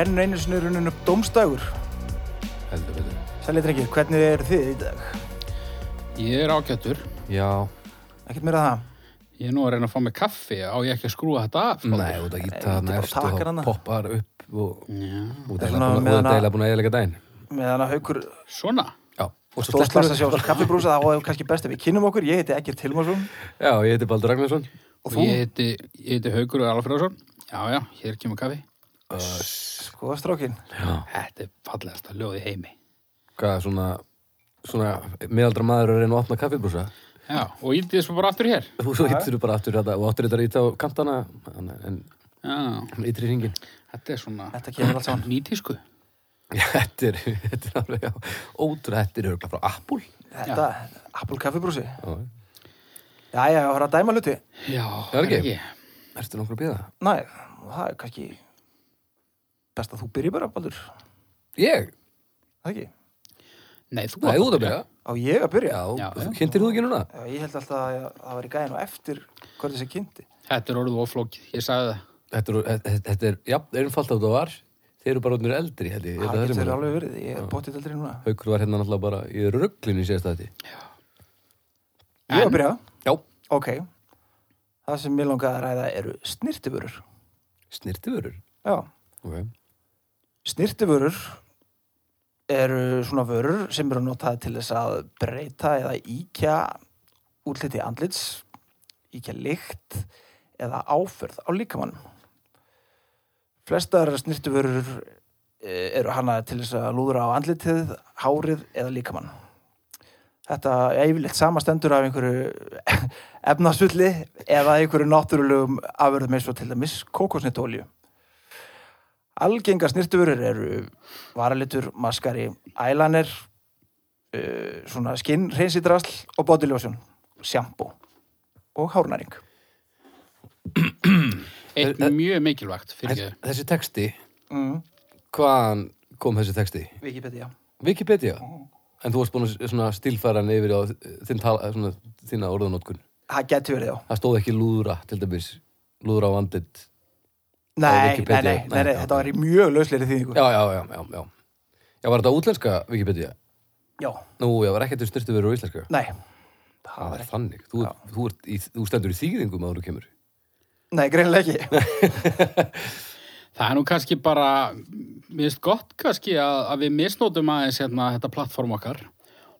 er enn einu sinni runnin upp domstægur. heldur betur. Sæli drengir, hvernig er þið í dag? Ég er ágættur. Já, Ekkert meira það? Ég er nú að reyna að fá mig kaffi. Á ég ekki að skrúa þetta af? nei, út að Nei, gíta þarna bara efstu taka og hana. poppar upp og Það er að meðan að- deila búin að eðalega daginn. Meðan að haukur Svona? Já, og svo stóðslast að sjá kaffibrúsa, þá er kannski best ef við kynum okkur. Ég heiti Egger Tilmarsson Já, ég heiti Baldur Ragnarsson. og þú, Ég heiti, ég heiti Haugur Alfreðsson. Já, já, hér kemur kaffi. Sko strákin. Já. Þetta er fallegasta ljóð í heimi. Hvað, svona, svona miðaldra maður að reyna að opna kaffibrúsa. Já, og ég þið svo bara aftur hér. Þú svo hittir þú bara aftur þetta og áttur þetta að íta á kantana en, en Já, ytri hringin. þetta er svona Þetta kemur allt saman. nýtísku. Þetta er, þetta er alveg, já, ótrúlega, þetta er örgulega frá Apple. Þetta, Apple kaffibrúsi. Já, Já, já, það var að dæma hluti. Já, Það er ekki. ertu nokkur að býða? Næ, það er kannski best að þú byrji bara, Baldur. Ég? Það ekki? Nei, þú Nei, átt að að byrja. Á ég að byrja? Já, Já, kynntir þú ekki núna? Já, ég held alltaf að það var í gæðin og eftir hvað þessi kynnti. Þetta er orðið oflókið, ég sagði það. Þetta er, er, já, einfalt að það var. Þeir eru bara orðinir eldri, held ég. ég. Það að getur alveg verið, ég er bóttið aldrei núna. Haukur var hérna náttúrulega bara í rugglinu í síðast þetta. Ég að En- byrja? Já. Ok. Það sem mér langaði að ræða eru snirtifurur. Snirtivörur. Já. Ok. Snirtifurur eru svona vörur sem eru notaði til þess að breyta eða íkja útliti andlits, íkja lykt eða áferð á líkamannum. Flestar snirtifurur eh, eru hana til þess að lúðra á andlitið, hárið eða líkamann. Þetta er yfirleitt samastendur af einhverju efnasvulli eða einhverju náttúrulegum afurðum eins og til dæmis kokosnitólju. Algengar snirtuvörur eru varalitur, maskari, eyeliner, uh, svona skinn, reynsidrasl og bodyljósjón, sjampo og hárnæring. Eitt mjög mikilvægt fyrir ekki. þessi texti, Mm. hvaðan kom þessi texti? Wikipedia. Wikipedia. En þú varst búin að svona stílfæra hann yfir á þinn tala, svona, þína orðanótkun. Það getur verið já. Það stóð ekki lúðra, til dæmis, lúðra á andlit. Nei, nei, nei, nei, þetta var í mjög lausleiri þýðingu. Já, já, já, já, já. Já, var þetta útlenska Wikipedia? Já, Nú, já, var ekkert um styrtu verið á íslenska. nei. Það er þannig. Þú, þú, ert í, þú stendur í þýðingum að þú kemur. Nei, greinilega ekki. Það er nú kannski bara, mér finnst gott kannski að, að við misnótum aðeins hérna þetta plattform okkar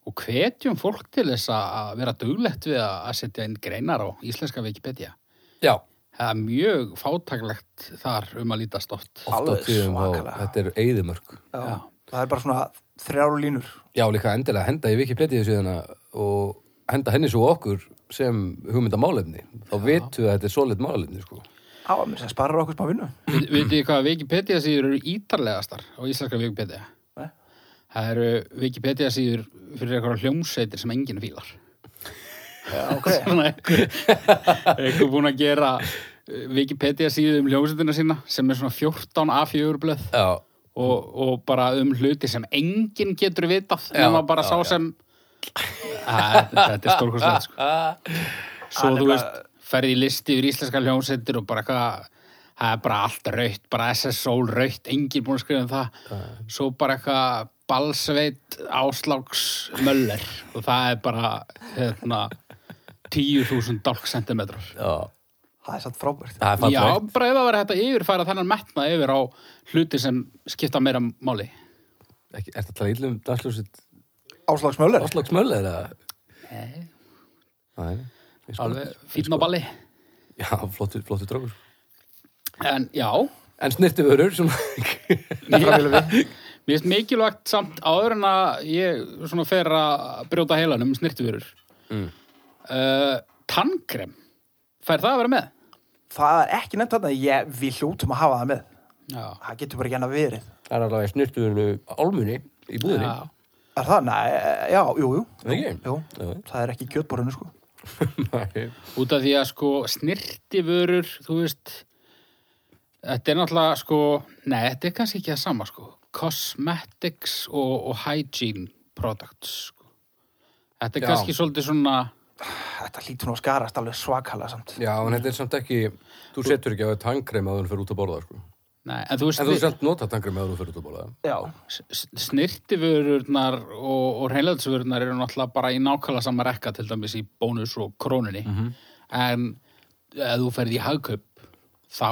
og hvetjum fólk til þess að vera duglegt við að að setja inn greinar á íslenska Wikipedia. Já. Það er mjög fátaklegt þar um að lítast oft. Alveg svakalega. þetta er eyðimörk. Já. Já. Það er bara svona þrjár línur. Já, líka endilega henda í Wikipedia síðana og henda henni svo okkur sem hugmynda málefni. Þá við að þetta er solid málefni, sko. Á, mér sem sparar okkur smá vinnu. Vitið þið hvað Wikipedia síður eru ítarlegastar á íslenska Wikipedia? Nei. Það eru Wikipedia síður fyrir eitthvað hljómsveitir sem enginn fílar. Já, ok. Svona einhver búin að gera Wikipedia síðu um hljómsveitina sína sem er svona 14 A4 blöð og, og bara um hluti sem enginn getur vitað Já, nema bara já, sá já. sem Æ, þetta er stórkostlegt sko. svo er þú bara- veist ferði í listi yfir íslenska hljómsveitir og bara eitthvað það er bara allt raukt, bara SSO raukt enginn búin að skrifa um það svo bara eitthvað balsveit áslags möller og það er bara hérna 10.000 dálksentimetrar já. Það er satt frábært. Já, bara ef það verið hægt að yfirfæra þennan metna yfir á hluti sem skipta meira máli Ekki, er þetta að tala illum dansljósitt Áslagsmöller. áslagsmöll eða? Nei. Sko- alveg fínn á balli Já, flottu, flottu drákur. en já, En snirtivörur, svona, mér finnst mikilvægt samt áður en að ég svona fer að brjóta heilanum snirtifurur Mm. uh, tannkrem fær það að vera með? Það er ekki nefnt þarna, ég, við hljótum að hafa það með. Já, Það getur bara að verið. það er alveg snirtivörlu álmunni í búðinni. já. Er það? Nei, já, jú, jú. Það ekki? Jú, Já. það er ekki í kjötborðinu, sko. Nei. út af því að sko snirtifurur, þú veist þetta er náttúrulega sko nei, þetta er kannski ekki það sama sko cosmetics og, og hygiene products sko. þetta er Já. kannski svolítið svona Þetta hlýtur nú að skarast alveg svakalega samt. Já, en þetta er samt ekki, þú setur ekki á þetta tannkrem að hún fyrir út að borða, sko. Nei, en þú veist, En þú semt nota tangrið með að þú fyrir út að bóla Já, s- snirtiförurnar og, og hreinlæðsvörurnar eru náttúrulega bara í nákvæmlega sama rekka til dæmis í bónus og króninni en ef þú ferð í hagkaup þá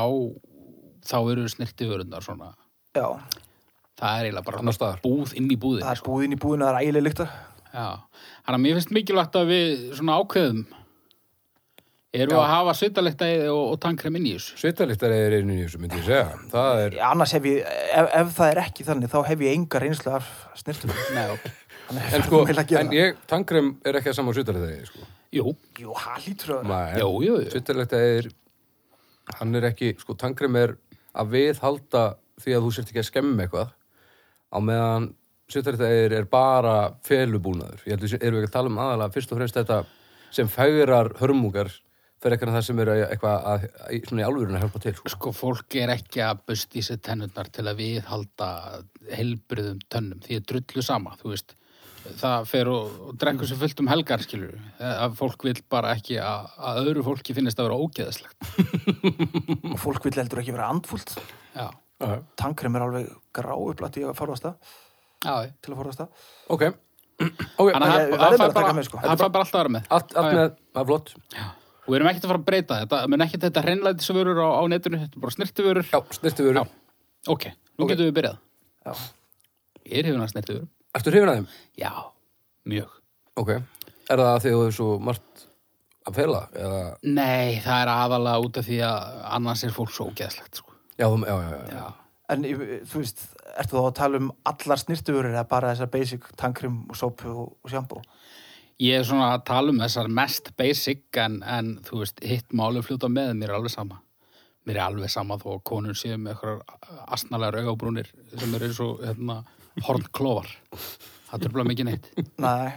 þá eru snirtiförurnar svona já, það er eiginlega bara búð inn í búðin það er búðin í búðinu, það er ægileg lyktar. Já, þannig að mér finnst mikilvægt að við svona ákveðum erum við Já. að hafa svitalegtaði og, og tankrem inn í þessu Svitalistar er einu í þessu, myndi ég segja. Það er, Annars hef ég, ef, ef það er ekki þannig, þá hef ég enga reynslu af snirtum. Nei, ok. en sko, en ég, tangrem er ekki að sama svitalistar sko. Jú, Jú, það lítur jú. Svitalistar er, hann er ekki, sko, tangrem er að viðhalda því að þú sért ekki að skemmi eitthvað á meðan svitalistar er, er bara felubúnaður. Ég heldur, erum við ekki að tala um aðalega fyrst og fremst þetta sem færar hörmungar fyrir eitthvað það sem er eitthvað að, að, svona í alvörun að hjálpa til, sko. Sko, fólk er ekki að busti sér tennurnar til að viðhalda helbriðum tönnum, því er drullu sama, þú veist. Það fer og, og drengur sér fullt um helgar, skilur að fólk vil bara ekki að, að öðru fólki finnist að vera ógeðslegt. Og fólk vil heldur ekki vera andfúlt. Já, Tankrem er alveg grá upplætt í að forðast það, já, til að forðast það. ok. Ok, Þannig að Ég- það við verðum það bara fær bara, með, sko. bara alltaf að vera með. allt, allt með, það er flott. Og við erum ekkert að fara að breyta þetta, mun ekkert þetta hreinlætisvörur á, á netinu, þetta er bara snirtivörur. Já, snirtifuru. Ok, nú Ok. getum við byrjað. Já. Ég er hefðin að snirtivörum. Ertu hrifin að þeim? Já, mjög. Ok. Er það að því að þú hefur svo margt að fela? Eða... Nei, það er aðalega út af því að annars er fólk svo ógeðslegt, sko. Já, já, já, já. Já. En þú veist, ertu þá að tala um allar snirtuverur eða bara þessar basic tankrem og sópu og, sjambó? Ég er svona að tala um þessar mest basic en, en þú veist, hitt málu fljóta með, mér er alveg sama. Mér er alveg sama þó að konur séu með eitthvað asnalegar augabrúnir sem eru eins og hérna, hornklófar. Það tröfla mikið neitt. Nei,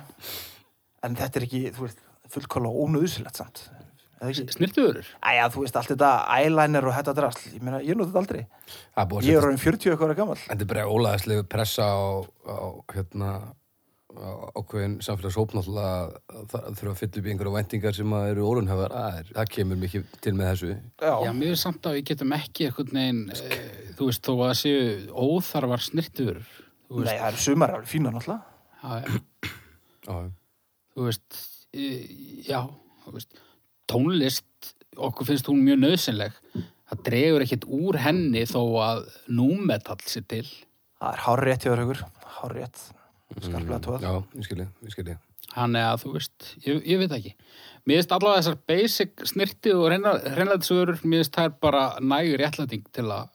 en þetta er ekki, þú veist, fullkóla ónöðusilegt samt. Snirtuðurur? Æja, þú veist, allt þetta eyeliner og þetta drasl, ég meina, ég noti þetta aldrei. Það Ég er orðin 40 eitthvað ára gammal. Þetta er bara ólæðislega pressa á, á hérna, ákveðin samfélagshóp náttúrulega að það þurfa að fylla upp í einhverja væntingar sem að eru órunhafar. Það, er, það kemur mikið til með þessu. Já, Já, mér er samt að við getum ekki einhvern veginn, e, þú veist, þó að séu óþarfar snirtuðurur. Þú nei, það eru sumar alveg fína náttúrulega. já, já. Já, þú veist, e, já, þú veist, tónlist, okkur finnst hún mjög nöðsynleg. Það dregur ekkert úr henni þó að númetall sér til. Það er hár rétt hjá þér hár rétt, skarplega tóð. já, ég skilji, ég skilji. Hann er að, þú veist, ég, ég veit ekki. Mér finnst allavega þessar basic snirti og hreinlætisvörur, mér finnst þær bara nægur réttlæting til að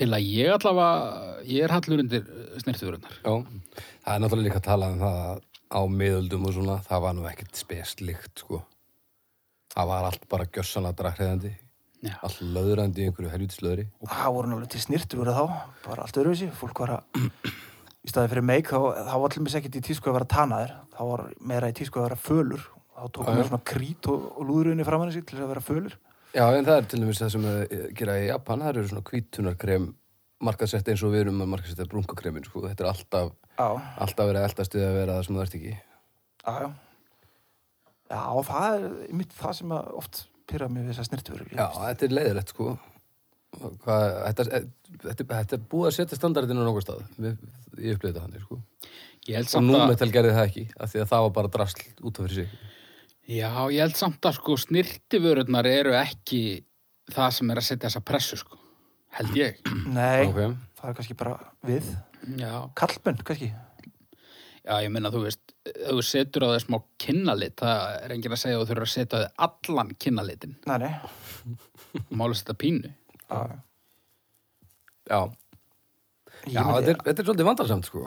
til að ég allavega, ég er hallur undir snirtivörunar. Já, það er náttúrulega líka að tala um það að á miðöldum og svona, það var nú ekkert speslikt, sko. Það var allt bara gjössanlega draghreðandi, Já. allt löðrandi í einhverju helvítislöðri. Það voru náttúrulega til snirtuverur þá, bara allt öðruvísi. Fólk var að, í staði fyrir meik, þá, þá var allir mér ekkert í tísku að vera tanaðir. þá var meira í tísku að vera fölur. Þá já. við svona krít og, og framan í sig til þess að vera fölur. Já, en það er til dæmis það sem að gera í Japan, það eru svona kvítunarkrem markasett eins og við erum að markasetta brunkakremin, sko. Þetta er alltaf, alltaf verið að eldast við að vera það sem það ert ekki. já, já. Já, og það er mitt það sem oft pyrra mig við þessar snirtuverur. Já, þetta er leiðilegt, sko. Hvað, þetta, þetta, þetta er búið að setja standardinu á nokkuð stað. Við, ég upplifði þetta þannig, sko. Ég held Og samt að, númetal gerði það ekki, af því að það var bara drasl út af fyrir sig. já, ég held samt að sko snirtivörurnar eru ekki það sem er að setja þessa pressu, sko. Held ég. Nei, Ok. það er kannski bara við. Já. Kallbönn, kannski. Já, ég meina, þú veist, ef þú setur á þau smá kynnalit, það er enginn að segja að þú þurfur að setja á þau allan kynnalitin. Nei, nei. Mála setja pínu. Já, Já, Ég já þetta, er, þetta er svolítið vandarsamt, sko.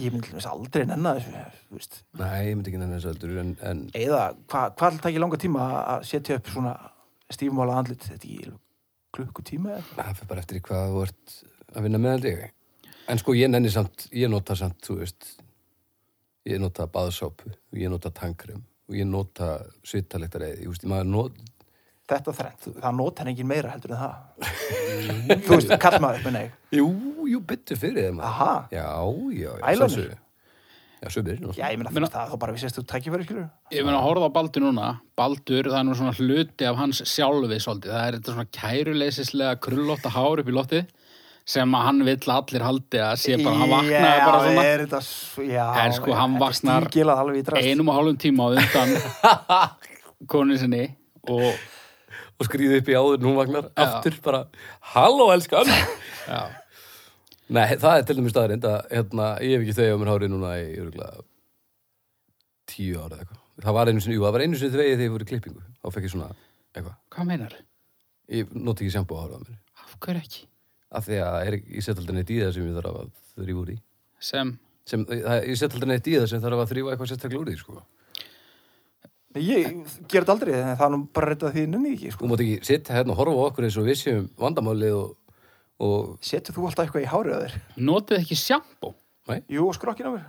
Ég myndi dæmis aldrei nenna þessu, þú veist. Nei, ég myndi ekki nefnir þessu öldur, en, en Eða, hvað hva ætla ekki langa tíma að setja upp svona stífmála andlit, þetta í klukkutíma eða? það fyrir bara eftir hvað þú ert að vinna með ég. En sko, ég nenni samt, ég nota samt, þú veist, ég nota baðsápu, og ég nota tankrem, og ég nota svitalegtareið, ég veist, maður not, Þetta þrennt, það nota hann engin meira heldur en það. þú veist, kallmaður, menna ég. jú, jú, byttu fyrir þeim. Aha, Já, já, sömur. Já, ég meina Meina- það, þá bara við sérstu tækifæri, skilur. Ég meina að horfa á Baldur núna Baldur, það er nú svona hluti af hans sjálfi svolítið, það er þetta svona kæruleysislega krullótta hár upp í lottið sem að hann vill allir haldi að sé bara, hann vaknaði bara Já, svona er þetta, já. En sko, hann vaknar einum og hálfum tíma á undan konu sinni og Og skrýði upp í áður nú vagnar aftur bara, halló elskan. já, Nei, það er til dæmis staðarind að hérna, ég hef ekki þau á mér hárið núna í örgulega tíu ára eða eitthvað. Það var einu sinni, jú, það var einu sinni þvegið þegar ég voru í klippingu. Þá fekk ég svona eitthvað. hvað meinar? Ég noti ekki sjampo á hárið á mér. Af hverju ekki? Af því að er, ég set aldrei neitt í það sem ég þarf að þrýfa úr í. Sem, Sem, það, ég set aldrei neitt í það sem þarf að þrýfa eitthvað sérstaklega úr í, sko. Ég ger þetta aldrei, en það er nú bara reyndað því nenni ekki, Þú sko. mátt ekki sitta hérna og horfa á okkur eins og við séum vandamálið og, og Setur þú alltaf eitthvað í hárið á þér? notið ekki sjampó? Jú, og skrokkin á mér.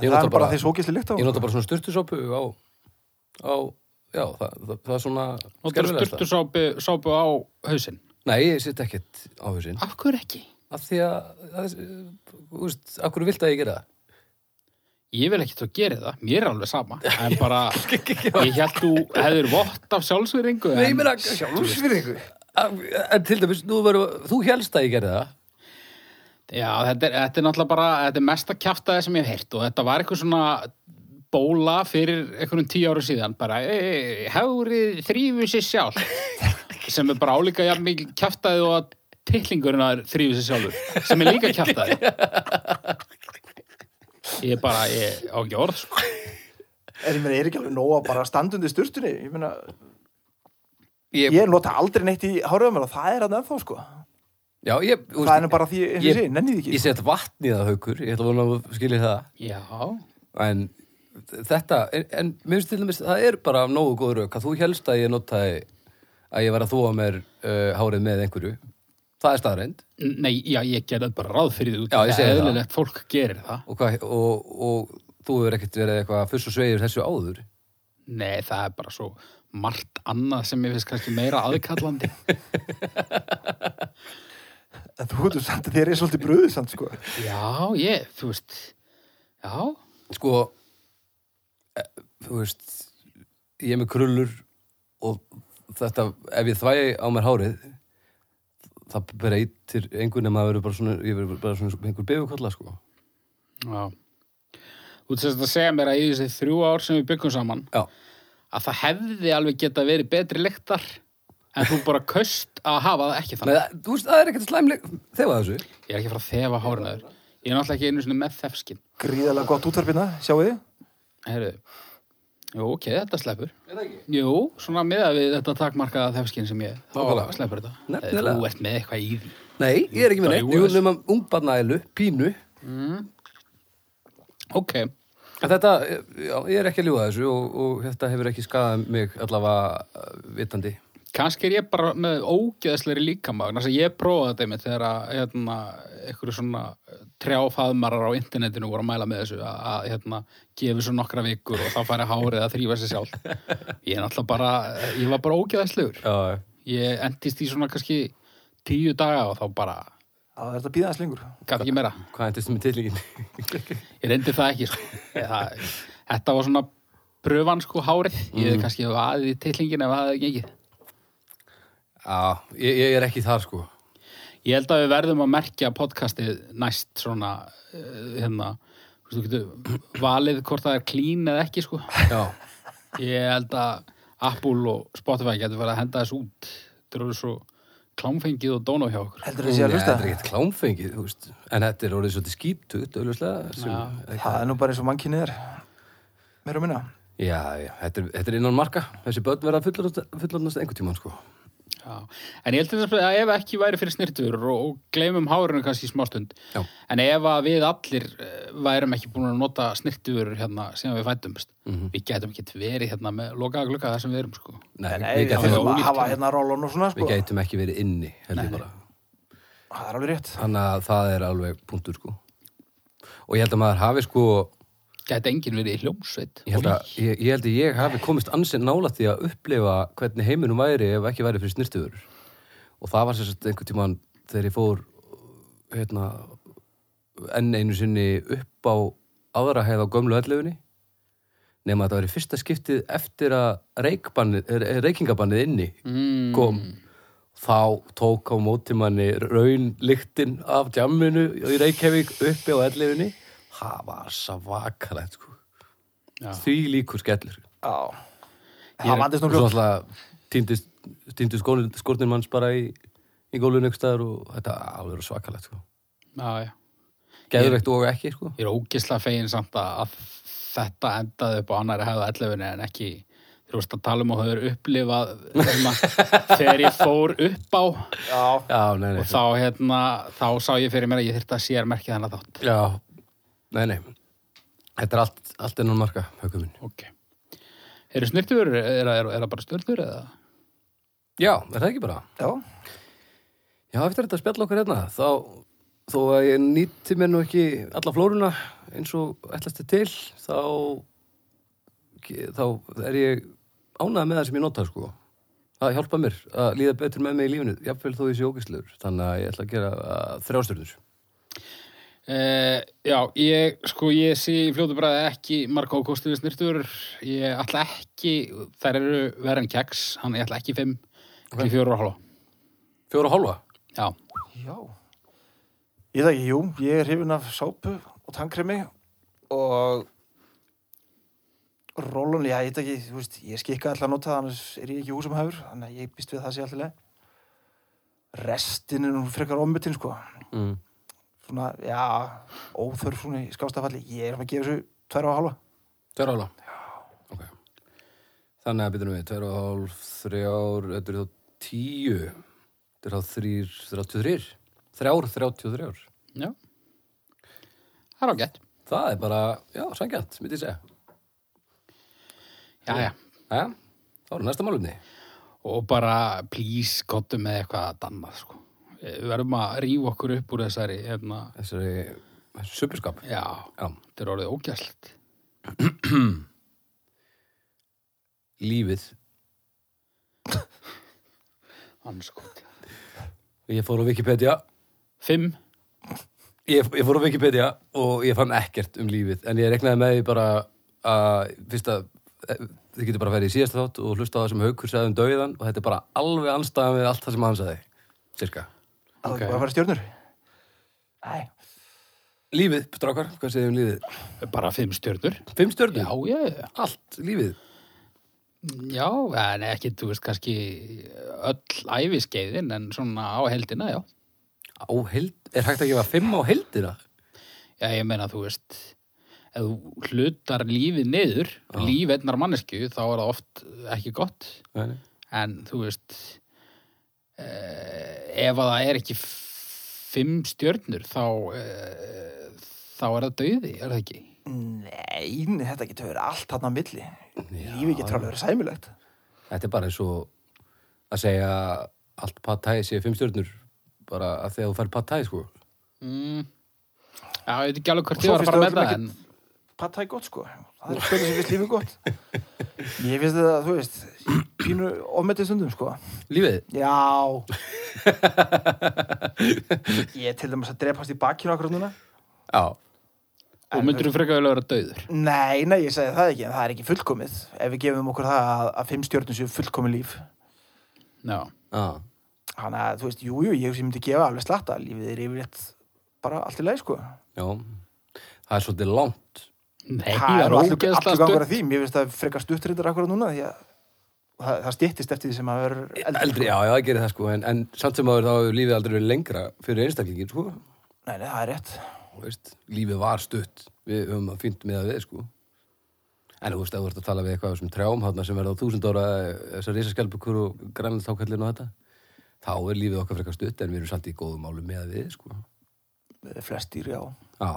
Ég Það nota er bara bara- því svo gísli lykt á. ég nota bara svona styrtusópu á, á já, það, það, það er svona Notar skelfilegasta. styrtu sápu, sápu á hausinn? Nei, ég sitt ekkert á hausinn. Af hverju ekki? af því að, að þú veist, af hverju vilt að ég gera það? Ég vil ekki þú gera það, mér er alveg sama. En bara, ég held þú hefur vott af sjálfsvýringu Nei, ég en meina, Sjálfsvirðingu. en til dæmis, nú verður, þú helst að ég gerði það. Já, þetta er, þetta er náttúrulega bara þetta er mesta kjaftaði sem ég hef heyrt og þetta var eitthvað svona bóla fyrir einhverjum tíu ára síðan. Bara, hárið þrýfu sér sjálf sem er bara álíka jafn mikið kjaftaði og að tillingurinn að þrýfu sér sjálfur sem er líka kjaftaði ég er bara, ég á ekki orð sko. Er, ég meina, er ekki alveg nóg að bara standa undir sturtunni? Ég meina, Ég, ég nota aldrei neitt í mér og það er hann ennþá, sko. já, ég, þú Það er bara því, ég- ég nennið ekki. ég set vatn í það haukur, ég ætla að vona að þú skiljið það já, en þetta, en, en mér finnst til dæmis það er bara nógu góð rauk að þú helst að ég notaði að ég var að þóa mér uh, hárið með einhverju það er staðreind Nei, já, ég gerði bara ráð fyrir því að eðlilegt fólk gerir það. og, hvað, og, og þú hefur ekkert verið eitthvað fyrst og sveigir þessu áður Nei, það er bara svo margt annað sem ég finnst kannski meira aðkallandi. En þú veitur samt að þér er svolítið bröðið samt, sko. já, ég, þú veist, já, sko e, þú veist ég er með krullur og þetta, ef ég þvægi á mér hárið það breytir einhvern veginn að verður bara svona, ég verður bara svona einhver befukolla sko já. Þú veist að segja mér að í þessi þrjú ár sem við byggum saman, já, að það hefði alveg geta verið betri lyktar, en þú bara köst að hafa það ekki Nei, þannig. það, þú veist, það er ekkert slæmleg þegar þessu Ég er ekki frá að þefa hárnaður. Ég er náttúrulega ekki einu sinni með þefskinn. Gríðarlega gott útvarpina, sjáu þið? Heyrðu, jú, ok, þetta sleppur. Er það ekki? Jú, svona með að við þetta takmarkaða þefskinn sem ég, þá Nákvæmlega. sleppur þetta. Nefnilega. Þú ert með eitthvað í því. Nei, ég er ekki með neitt, jú, þessu. nema ungbarnælu, pínu Ok, En þetta, já, ég er ekki að ljúga þessu og, og þetta hefur ekki skadað mig allavega uh, vitandi kannski er ég bara með ógeðsleiri líkamagn, þess að ég prófaði þetta með þegar að hérna, einhverju svona trjáfaðmarar á internetinu voru að mæla með þessu að, að hérna, gefi svo nokkra vikur og þá færi hárið að þrýfa sér sjálf. Ég er náttúrulega bara, ég var bara ógeðslegur. Já, Ég endist í svona kannski tíu daga og þá bara Það er þetta býðans lengur. gæti ekki meira. hvað endist með tillingin? Ég reyndi það ekki, sko. Það, þetta var svona pröfan, sko, hárið. Ég hefði kannski vaðið í tillingin ef það hefði gengið. Já, ég, ég er ekki þar sko Ég held að við verðum að merkja podcastið næst svona uh, hérna, þú veist, þú getur valið hvort það er clean eða ekki sko. Já, Ég held að Apple og Spotify getur verið að henda þess út. Það eru svo klámfengið og dóna hjá okkur. Heldur þið sé að hlusta? þetta er ekkert klámfengið, þú veist En þetta er orðið svolítið skítugt, auðvitað. Það er nú bara eins og mannkynnið er. Meira og minna. já, já, þetta er, þetta er innan marka Þessi börn verða fullorðnast einhvern tímann sko Já. En ég held þess að ef ekki væri fyrir snirtur og, og gleymum hárinu kannski í smástund. Já. En ef að við allir eh, værum ekki búin að nota snirtur hérna sem við fættumst, Mhm. við getum ekki verið hérna með lokaða glukka þar sem við erum sko. Nei, Nei, við, við gætum, þurfum að hafa hérna. rólun og svona, sko. við gætum ekki verið inni held ég bara Það er alveg rétt. Þannig að það er alveg punktur sko Og ég held að maður hafi sko Gæti enginn verið í hljómsveit. Ég held, að, ég, ég held að ég hafi komist ansinn nála því að upplifa hvernig heiminum væri ef ekki væri fyrir snirtuður og það var sérst einhvern tímann þegar ég fór hérna enn einu sinni upp á aðra hæð á gömlu ellefunni. Nema að var í fyrsta skiptið eftir að reykingabannið inni mm. kom. Þá tók á mótimanni raun lyktin af djamminu í Reykjavík uppi á ellefunni það var svakalegt sko. Því líkur skellur Já. Það er- vandist nú alltaf týndist, týndist skórnir manns bara í, í gólfinu ykkur staðar og þetta er alveg svakalegt sko. Já, já. geðveikt og ekki sko. Ég er ógisla fegin samt að að þetta endaði upp á annari hefða 11 en ekki þú veist að tala um að höfður upplifað hérna, þegar ég fór upp á Já. já, nei, nei, og þá hérna, þá sá ég fyrir mér að ég þyrfti að sér merkja þennan þátt já, nei, nei þetta er allt, allt innan marka högum minn Ok Eru snirtur, er, er, er það bara störtur eða? já, er það ekki bara Já. Já, eftir þetta spjall okkar hérna, þá, þó að ég nýtti mér nú ekki alla flóruna eins og ætlasti til, þá, þá er ég ánægð með það sem ég nota, sko. Það hjálpa mér að líða betur með mig í lífinu, jafnvel þó ég sé ógæslegur. Þannig að ég ætla að gera uh, þrjástjörnur. Uh, já, ég, sko, ég sé í fljótu bræði ekki marga ákostu við snirtur ég ætla ekki, þær eru verið en keks, hann ég ætla ekki fimm ekki fjóru og hálfa Fjóra og hálfa? Já, Já. Ég það ekki, jú, ég er hrifin af sápu og tannkremi og rólun, já, ég veit ekki, þú veist, ég skikka alltaf að nota það, annars er ég ekki húsumhæfur, þannig að ég býst við það sé alltaf leið. Restin er nú frekar ombyttin, sko. Mm. Svona, já, óþörf svona í skástafalli. Ég er að gefa þessu tvær og hálfa. Tveir og hálfa? Já. Ok. Þannig að byrjum við, tveir og hálf, þrjár, þetta er þá tíu. Þetta er þá þrýr, þrjáttu þrýr. Þrjár, þrjáttu þrjár. já Það er ágætt Það er bara, já, sangjant, myndi ég segja. Já, já, Jæja, þá er næsta málumni. og bara please gottu með eitthvað dannað, sko Við verðum að rífa okkur upp úr þessari hérna, Þessari supurskap. já, Já. þetta er orðið ógæslt Lífið. Hann sko Ég fór á Wikipedia. Fimm Ég, ég fór á Wikipedia og ég fann ekkert um lífið. En ég reknaði með því bara að, fyrst að, eh, þið getur bara að ferja í síðasta þátt og hlusta á það sem Haukur sagði um dauðan og þetta er bara alveg anstæðan við allt það sem hann sagði. Cirka. Það Ok. er bara að fara stjörnur. Æ, Lífið, strákar, hvað segir um lífið? Bara fimm stjörnur Fimm stjörnum? Já, já, já Allt, lífið. Já, en ekki, þú veist, kannski öll æfiskeiðin en svona á heldina, já. Á held, er hægt að gefa fimm á heldina? Já, ég meina, þú veist, ef þú hlutar lífið niður, líf einnar mannesku, þá er það oft ekki gott. Nei. En, þú veist, ef að það er ekki fimm stjörnur, þá, eh, þá er það dauði, er það ekki? nei, nei, þetta getur verið allt hann á milli. Lífi getur alveg verið sæmilegt. Þetta er bara eins og að segja allt pad thai sé fimm stjörnur bara að þegar þú fær pad thai, sko. Mm. Já, ég veit ekki alveg hvort ég var að fara með það, en... Pattæ gott, sko. Það er stjörnur sem finnst lífi gott. Ég finnst þetta, þú veist, pínu ofmetið stundum, sko. Lífið? Já. Ég er til dæmis að drepast í bakkinu akkur núna. Já. Og myndur þú frekar vel að vera dauður? Nei, nei, ég segi það ekki, en það er ekki fullkomið. Ef við gefum okkur það að, að fimm stjörnum séu fullkomið líf. Já. Þannig að, þú veist, jú, jú, ég sem myndi gefa alveg slatta. Lífið er yfirleitt bara allt í leið, sko. Já. Það er svolítið langt. Það það er allur gangur að því. Mér finnst það frekar stuttrindar akkur núna, því að það, það stýttist eftir því sem að vera eldri. Eldri, já, já, það gerir það, sko. En, en samt sem áður þá hefur lífið aldrei verið lengra fyrir einstaklingin, sko. Nei, nei, það er rétt. Veist, lífið var stutt. Við höfum að fínt með að við, sko. En þú veist, þú ert að tala við eitthvað sem þarna sem verða á þúsund ára, þessar risaskjálpukur og grænlandtákallin og þetta, þá er lífið okkar frekar stutt en við erum samt í góðum málu með að við, sko. Flest dýr, já. Já,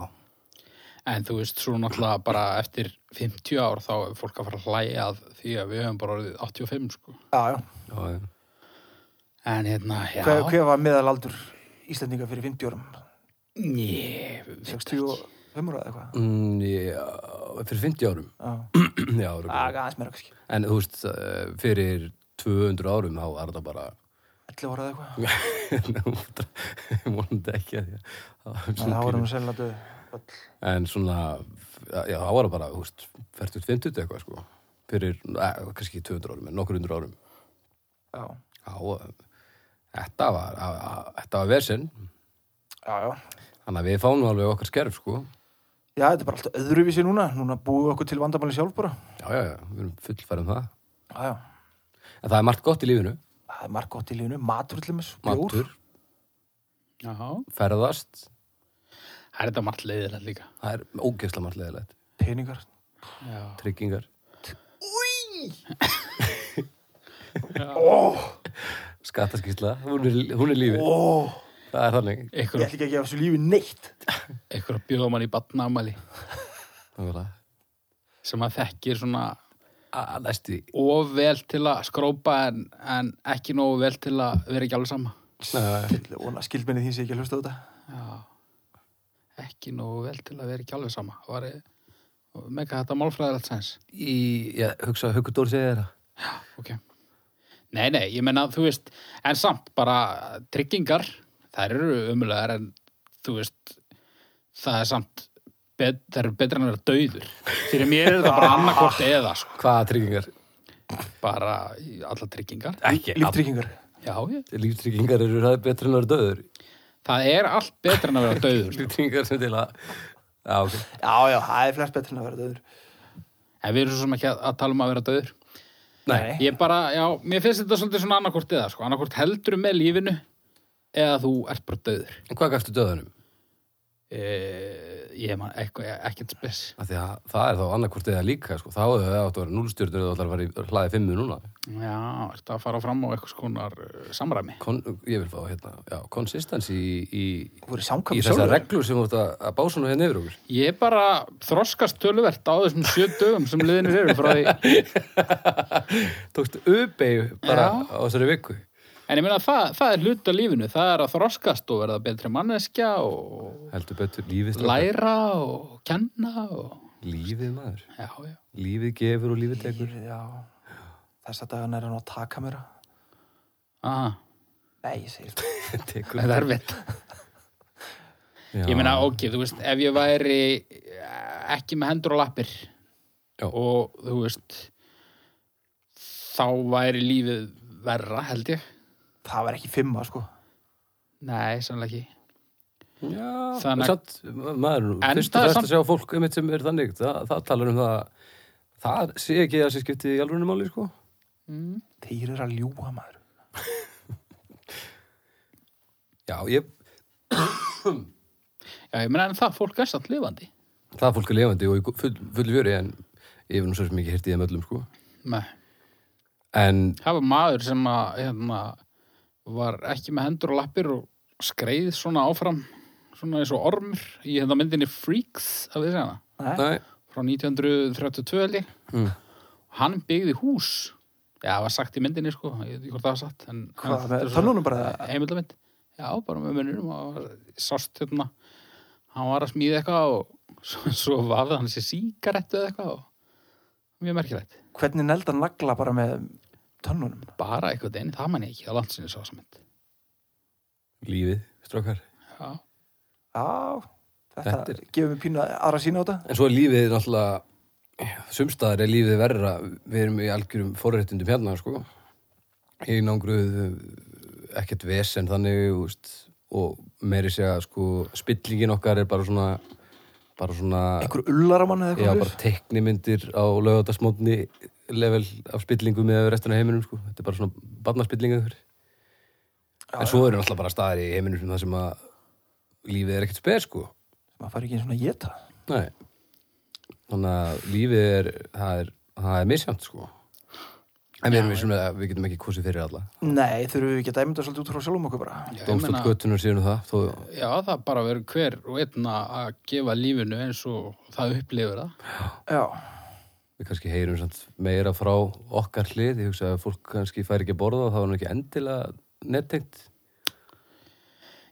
En þú veist, svo náttúrulega bara eftir 50 ár þá er fólk að fara að hlæja að því að við höfum bara orðið 85, sko. Já, já. já, já. En hérna, já. Hver, hver var meðalaldur Íslendinga fyrir 50 árum? Ég, 65 ára eða eitthvað? Mm, já, fyrir 50 árum. Já, já, það aðeins meira kannski. En þú veist, eh, fyrir 200 árum þá var þetta bara 11 ára eða eitthvað. vonandi ekki að því að það Nei, það vorum við selna döð. En svona já, það var bara, þú veist, færtut 50 eitthvað, sko, fyrir eh, kannski ekki 200 árum, en nokkur hundur árum. Já, já, þetta var að, að, þetta var vesinn já, já. þannig að við fáum nú alveg okkar skerf, sko. Já, þetta er bara alltaf öðruvísi núna. Núna búum við okkur til vandamáli sjálf bara. já, já, já, við erum fullfærum það. Já, já. en það er margt gott í lífinu, Það er margt gott í lífinu. Matur til þess, matur, Já, ferðast það er þetta margt leiðilegt líka. það er ógeðsla margt leðilegt peningar. Já. tryggingar Ó, skattaskísla, hún er, hún er lífið ó. það er þannig Ég Ykkur, ætla ekki að gefa þessu lífi neitt. ykkur að bjóða mann í. Sko. sem að þekkir svona of vel til að skrópa en, en ekki nógu vel til að vera ekki alveg sama. Skildmenni þín sé ekki að hlusta á þetta. Já. Ekki nógu vel til að vera ekki alveg sama. Var ég, mega þetta málfræðilegt sens. í, ég hugsa, Haukur Dóri segir það Ok. Nei, nei, ég meina, þú veist, en samt bara tryggingar, þær eru umulegar en þú veist, það er samt, bet, það eru betra en að vera dauður. Fyrir mér er þetta bara annarkort eða, sko. hvaða tryggingar? Bara alla tryggingar. ekki, Líftryggingar. Já, ég. líftryggingar eru það betur en að vera döður Það er allt betra en að vera dauður. sko. líftryggingar sem til að já, Já, já, það er flest betur en að vera döður. En við erum svo sem ekki að, að tala um að vera dauður. Nei. Ég bara, já, mér finnst þetta svolítið svona annarkort eða, sko. Annarkort heldur með lífinu eða þú ert bara dauður. en hvað gafstu döðunum? E, ég man ekkert spes. Af því að það er þá annarkvort eða líka sko. þá hefur það átt að vera núlstjörnur eða ætlar að fara í hlaði fimmu núna Já, ertu að fara fram á eitthvað skonar uh, samræmi? Kon, ég vil fá hérna, já, consistency í, í, í þessar reglur sem þú ert að, að bá svona hérna yfir okkur Ég bara þroskast töluvert á þessum sjö dögum sem liðinir eru frá því. tókstu uppeyju bara Já. á þessari viku En ég meina það, það er hlut af lífinu. Það er að þroskast og verða betri manneskja og heldur betur læra og kenna og... lífið maður, Já, já. lífið gefur og lífið tekur Lífið, já. Þessa dagana er hann að taka mér. Aha, Nei, ég segir tekur það er. Já. Ég meina, ok, þú veist, ef ég væri eh, ekki með hendur og lappir Já. og þú veist, þá væri lífið verra, held ég. Það var ekki fimma, sko. Nei, sannlega ekki. Já, Þannig að- samt, maður, fyrst og fremst samt- að sjá fólk um sem er þannig, það, það talar um það það sé ekki að sé skipti í alveg máli, sko Mm. Þeir eru að ljúga maður. Já, ég, Já, ég meina, en það fólk er samt lifandi. það fólk er lefandi og í full, full vjöri en ég hef nú svo sem ekki hirtið þeim öllum, sko Nei. en, Það var maður sem að, hérna, var ekki með hendur og lappir og skreið svona áfram, svona eins og ormur í hérna myndinni Freaks, að við segja hana, Nei. næ, frá 1932 held ég. mm, Hann byggði hús. Já, það var sagt í myndinni, sko, ég veit ekki hvort það var satt. En, Hvað, en þetta er tönnunum bara? Heimildamind. Já, bara með mununum og sást hérna, hann var að smíða eitthvað og svo, svo vafði hann sér sígarettu eða eitthvað og mjög merkilegt. Hvernig nelda nagla bara með tönnunum? Bara eitthvað einn, það man ég ekki á landsinni svo sem mynd. lífið, strákar Já. Já, þetta, Þetta er- gefur mér pínu aðra sína á þetta. en svo er lífið náttúrulega sumstaðar er lífið verra við erum í algjörum forréttundum hérna, sko í nángruð ekkert vesen þannig úst, og meiri segja, sko spillingin okkar er bara svona bara svona Einhver ullaramann eða Já, eitthvað bara teiknimyndir á lögatarsmótni level af spillingu með restina heiminum, sko. Þetta er bara svona barnaspillinga. En svo eru náttúrulega bara staðir í heiminum sem það sem að lífið er ekkert spes, sko. maður fari ekki eins og að geta. Nei. Þannig að lífið er, það er, það er misjant, sko. En við erum við svona, við getum ekki kosið fyrir alla. Nei, þurfum við ekki að dæmynda svolítið út frá sjálfum okkur bara. Meina- göttunar síðan það, þó, Já, það bara verður hver og einn að gefa lífinu eins og það upplifur það. Já, við kannski heyrum samt meira frá okkar hlið. Ég hugsa að fólk kannski fær ekki að borða og það var nú ekki endilega nettengt.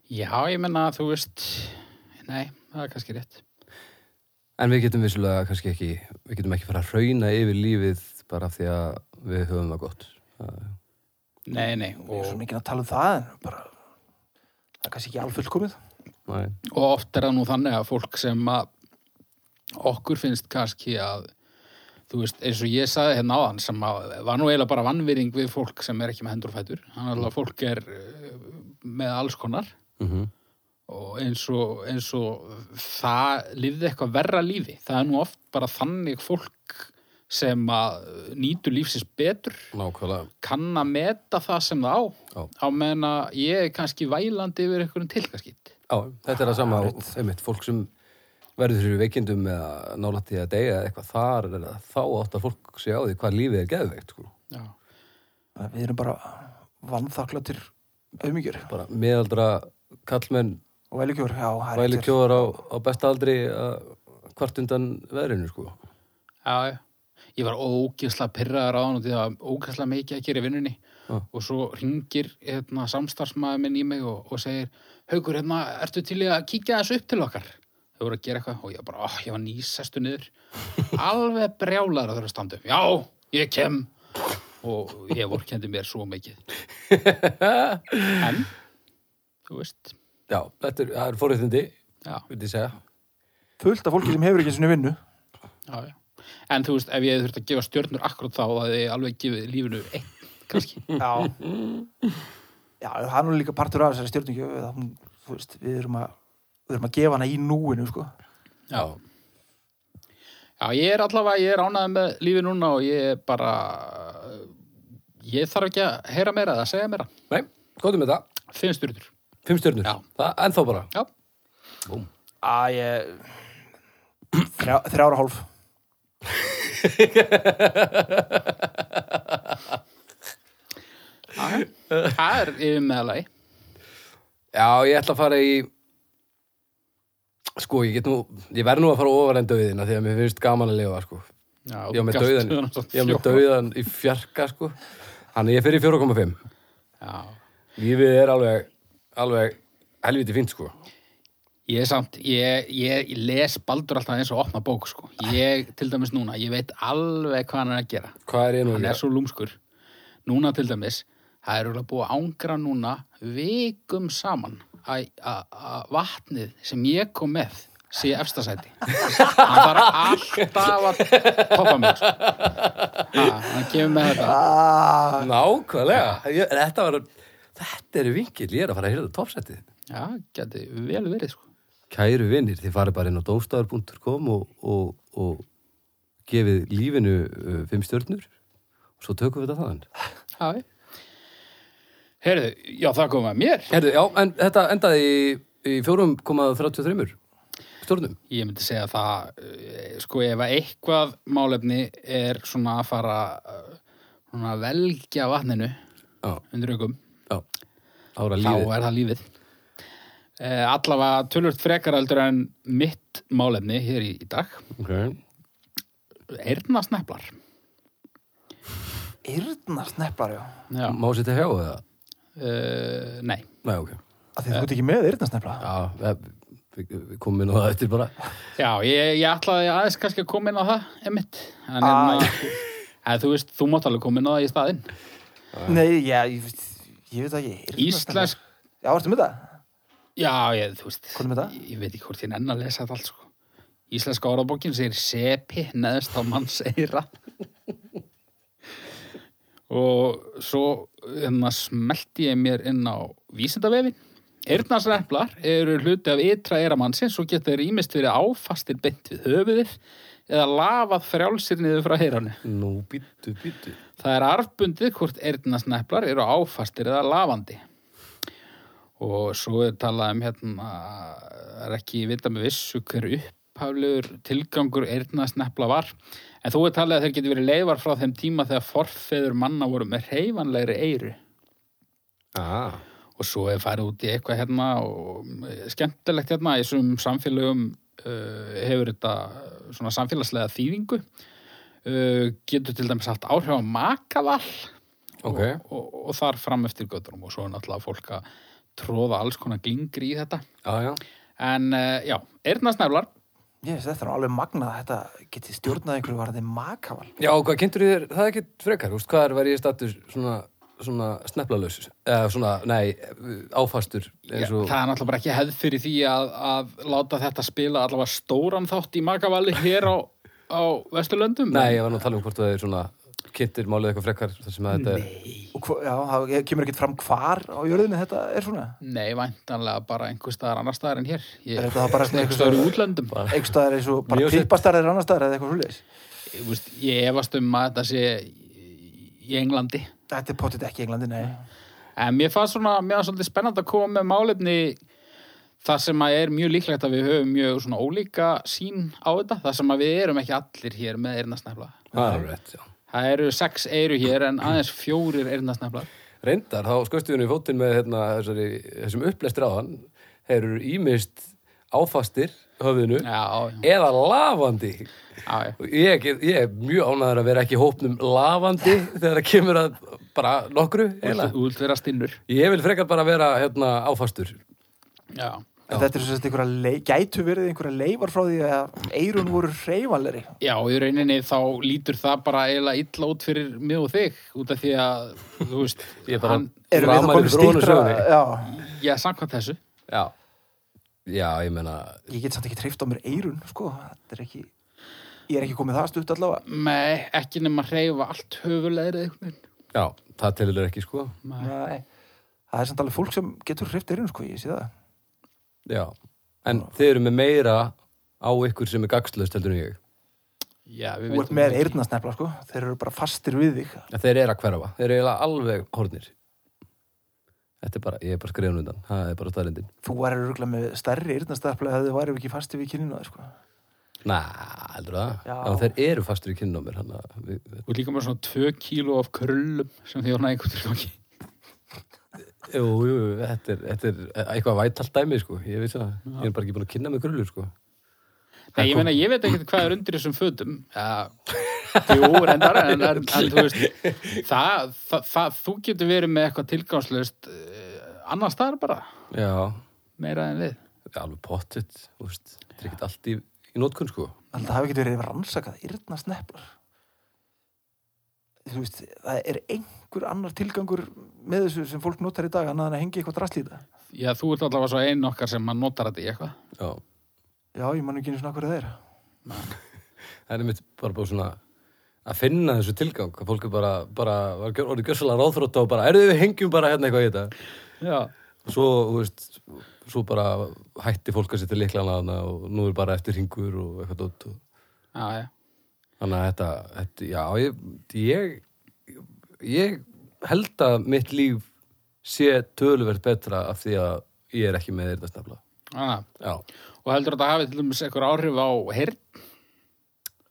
Já, ég menna að þú veist, nei, það er kannski rétt. En við getum vissulega kannski ekki, við getum ekki fara að hrauna yfir lífið bara af því að við höfum það gott. Það- Nei, nei, ég er og svo mikið að tala um það en bara, það er kannski ekki alfullkomið. Nei. og oft er það nú þannig að fólk sem að okkur finnst kannski að þú veist, eins og ég sagði hérna áðan sem að var nú eiginlega bara vannvýring við fólk sem er ekki með hendur og fætur. Þannig að fólk er eh, með alls konar. Mm og eins og, eins og það lifði eitthvað verra lífi. Það er nú oft bara þannig fólk sem að nýtur lífsins betur. Nákvæmlega. kann að meta það sem það á. Já. á meðan að ég er kannski vælandi yfir einhverjum tilkaskýtt Já, þetta er það sama einmitt, fólk sem verður fyrir veikindum eða nálætti að deyja eða eitthvað þar er það þá átt að fólk sé á því hvað lífið er geðveikt sko. Já, Við erum bara vannþaklatir auðmyggjur bara miðaldra kallmenn og kjóðar á, á besta aldri að hvart undan veðrinu sko. já, já. Ég var ógeðslega pyrraður á hann og því að ógeðslega mikið að gera í vinnunni Já. og svo ringir hérna, samstarfsmaður minn í mig og, og segir Haukur, hérna, ertu til í að kíkja þessu upp til okkar? Þau voru að gera eitthvað og ég bara, ó, ég var nýsestu niður. Alveg brjálar að þurfa að standa upp. Já, ég kem. Og ég vorkendi mér svo mikið. En, þú veist. Já, þetta er, það er segja. Fullt af fólki sem hefur ekki svona vinnu. Já, já. En þú veist, ef ég þurft að gefa stjörnur akkurat þá að ég alveg gefið lífinu einn, kannski. Já. Já, það er nú líka partur af þessari veist, við erum að við erum að gefa hana í núinu, sko Já. Já, ég er allavega, ég er ánægð með lífi núna og ég er bara, ég þarf ekki að heyra meira eða segja meira. Nei, góðum með það, Fimm styrtur. fimm stjörnur Já. það, ennþá bara Já. Búm. að ég þrjá, þrjára hálf Það er yfir meðalagi. Já, ég ætla að fara í Sko, ég get nú Ég verð nú að fara ofar en döðina því að mér finnst gaman að lifa, sko Já, Ég var með dauðan, ég var með dauðan í fjarka, sko Þannig ég fyrir 4,5 Já. Lífið er alveg, alveg helviti fínt, sko Ég er samt, ég, ég, les baldur alltaf eins og opna bók, sko. Ég, til dæmis núna, ég veit alveg hvað hann er að gera. Hvað er ég nú Hann er svo lúmskur. Núna til dæmis, það er örugglega búið að ángra núna vikum saman að vatnið sem ég kom með sé efstasæti. Hann þarf alltaf að toppa mig. Sko. Ha, hann kemur með þetta. ah, Nákvæmlega ég, Þetta var, þetta er vinkill Ég er að fara að hýrða toppsettið Já, geti vel verið, sko. Kæru vinnir, þið farið bara inn á domstafur.com og, og, og gefið lífinu uh, fimm stjörnur og svo tökum við þetta þaðan. Já, Herðu, já, það kom að mér. Herðu, já, en þetta endaði í, í 4,33 stjörnum. Ég myndi segja það, eh, sko, ef að eitthvað málefni er svona að fara eh, svona að velgja vatninu Já, undir. Ára þá lífið. er það lífið. Eh, allavega tölvört frekar heldur en mitt málefni hér í, í dag. Okay. Eirna sneplar. yrna sneppar, já Já. Má setja hjá það? Uh, nei. Nei, ok. að því þú ert ekki með yrna snepla Já, við, við, við komum inn á það eftir bara. Já, ég, ég ætlaði aðeins kannski að koma inn á það, emitt. En Ah. hérna, en þú veist, þú mátt alveg koma inn á það í staðinn. nei, já, ég, veist- ég veit ekki eyrnasneplar. Íslensk, já, ertu með það? já, ég, þú veist, er með það? ég, ég veit ekki hvort ég nenn að lesa þetta allt, sko. Íslenska orðabókin segir sepi neðst á manns eira. Og svo hérna, smelti ég mér inn á vísindavefin. Eirnarsreplar eru hluti af ytra eiramannsins og geta þeir ímist verið áfastir beint við höfuðið eða lafað frjálsir niður frá heyranu. Nú, býttu, býttu. Það er arfbundið hvort eyrnasneplar eru áfastir eða lafandi. Og svo er talað um hérna, það er ekki vita með vissu hver upphaflegur tilgangur eyrnasnepla var. En þú er talað að þeir geti verið leifar frá þeim tíma þegar forfeður manna voru með reyfanlegri eyru. Ah, Og svo er farið út í eitthvað hérna og eh, skemmtilegt hérna í þessum samfélögum uh, hefur þetta svona samfélagslega þýðingu. Uh, getur til dæmis haft áhrif á makavall ok. og, og, og þar fram eftir göttunum og svo er náttúrulega fólk að tróða alls konar glingri í þetta. Já, já. En uh, já, eyrnasneflar, veist, þetta er alveg magnað að þetta geti stjórnað einhverju varðið makaval Já, hvað kynntur þér, það er ekkert frekar, úst, hvað er verið í status svona svona sneflalös eða svona, nei, áfastur og, það er náttúrulega bara ekki hefð fyrir því að, að láta þetta spila allavega stóran þátt í makavalli hér á, á Vesturlöndum. Nei, ég var nú að tala um hvort það er svona kynntir málið eitthvað frekar þar sem að þetta er Og já, það kemur ekkert fram hvar á jörðinni þetta er svona. Nei, væntanlega bara einhver staðar annar staðar en hér ég, Er þetta bara einhver staðar í útlöndum Einhver staðar eins og bara sitt. klippastarðir annar staðar eða eitthvað svoleiðis. ég, veist, ég efast um að þetta sé í Englandi Þetta er potið ekki í Englandi, nei. En mér fannst svona, mér fannst svolítið spennandi að koma með málefni það sem að er mjög líklegt að við höfum mjög svona ólíka sín á þetta, það sem að við erum ekki allir hér með er rétt, já Það eru sex eyru hér en aðeins fjórir eyrnasneflar. Reyndar, þá skoðstu henni í fótinn með hérna, þessari, þessum upplestir hann þeir eru ímist áfastir höfðinu Já, já, eða lafandi já, ég, ég er mjög ánæður að vera ekki hópnum lafandi þegar það kemur að bara nokkru. Þú vilt vera stinnur. Ég vil frekar bara vera hérna, áfastur Já. En þetta er svo að einhverja gætu verið einhverja leifar frá því að eirun voru hreyfanlegri. Já, í rauninni þá lítur það bara eiginlega illa út fyrir mig og þig út af því að, þú veist, Ég bara- hann, Erum við í komið stýttra? Já, já, samkvæmt þessu. Já, já ég meina ég get samt ekki treyft á mér eirun, sko. Þetta er ekki, ég er ekki komið það stutt allavega. Nei, ekki nema hreyfa allt veginn. Já, það telur ekki sko Nei. Nei. Það er samt alveg fólk sem getur hreyft eirun, sko, ég sé það. Já, en þeir eru með meira á ykkur sem er gagslaust heldur en ég Já, við Þú ert vitum með ekki. eirnasnefla, sko. Þeir eru bara fastir við þig. En þeir eru að hverfa, þeir eru eiginlega alveg hornir Þetta er bara, ég er bara skriðan undan Það er bara staðrindin Þú væri örgulega með stærri eirnasnefla ef þið væri ekki fastir við kyninu sko. Næ, heldur það? Já. Já, þeir eru fastur í kynna á mér hann við, við, Þú ert líka með svona tvö kíló af krullum sem því að einhvern tilgangi. Jú, jú, jú, þetta er, þetta er eitthvað vætalt dæmi, sko. Ég veit það, ég er bara ekki búin að kynna með grullur, sko. Nei, ég meina, ég veit ekki hvað er undir þessum fötum. Já, jú, reyndar, en, en, en þú veist, það, það, það, þú getur verið með eitthvað tilgangslöst uh, annars staðar bara, Já, meira en við. það er alveg pottet, þú veist. Þetta er ekkert allt í, í nótkun, sko. En það hafi ekki verið rannsakað eirnasneflar. Þú veist, það er einhver annar tilgangur með þessu sem fólk notar í dag annað en að hengi eitthvað drastlíta. Já, þú ert allavega svo einn okkar sem maður notar þetta í eitthvað. Já, Já, ég man ekki svona hverju það er. það er mitt bara búið svona að finna þessu tilgang að fólk er bara, bara var orðið gjössalega ráðþrótt og bara, erðu við hengjum bara hérna eitthvað í þetta Já. og svo, þú veist, svo bara hætti fólk að setja liklana hana og nú er bara eftir hingur og eitthvað dótt og Já, já. Þannig að þetta, þetta já, ég, ég ég held að mitt líf sé töluvert betra af því að ég er ekki með þetta stafla Já. já, Og heldur þetta hafi til dæmis eitthvað áhrif á heyrn?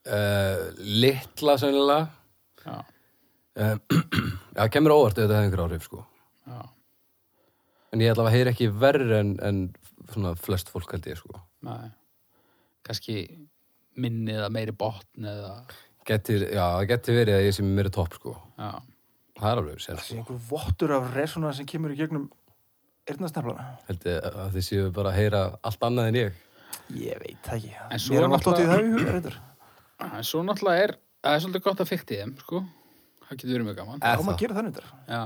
uh, litla sennilega Já. uh, já, kemur á óvart ef þetta hefði einhver áhrif sko Já. en ég ætla að heyra ekki verri en, en svona flest fólk held ég sko Nei. Kannski minni eða meiri botn eða... getur, já, það getur verið að ég sé með mér topp sko Já. það er alveg sér Það er einhver vottur af resona sem kemur í gegnum eirnasneflana. held ég að þið séu bara að heyra allt annað en ég Ég veit það ekki. En svo Mér er er náttúrulega það í huga, reyndar. En svo náttúrulega er, það er svolítið gott að fykti þeim, sko. Það getur verið mjög gaman. Er Já, maður það? gera það reyndar. Já.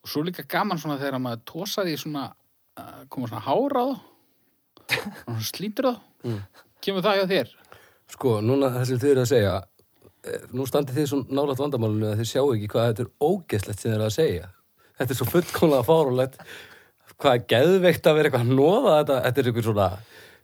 Og svo líka gaman svona þegar maður tósar í svona, uh, koma svona hára á þá. Og svona slítur á þá. Mm. Kemur það hjá þér? Sko, núna það sem þið eru að segja eh, nú standið þið svo nálægt vandamálinu að þið sjáu ekki hvað þetta er ógeslegt sem þið eru að segja. Þetta er svo fullkomlega fárulegt hvað er geðveikt að vera eitthvað að nóða þetta, þetta er eitthvað svona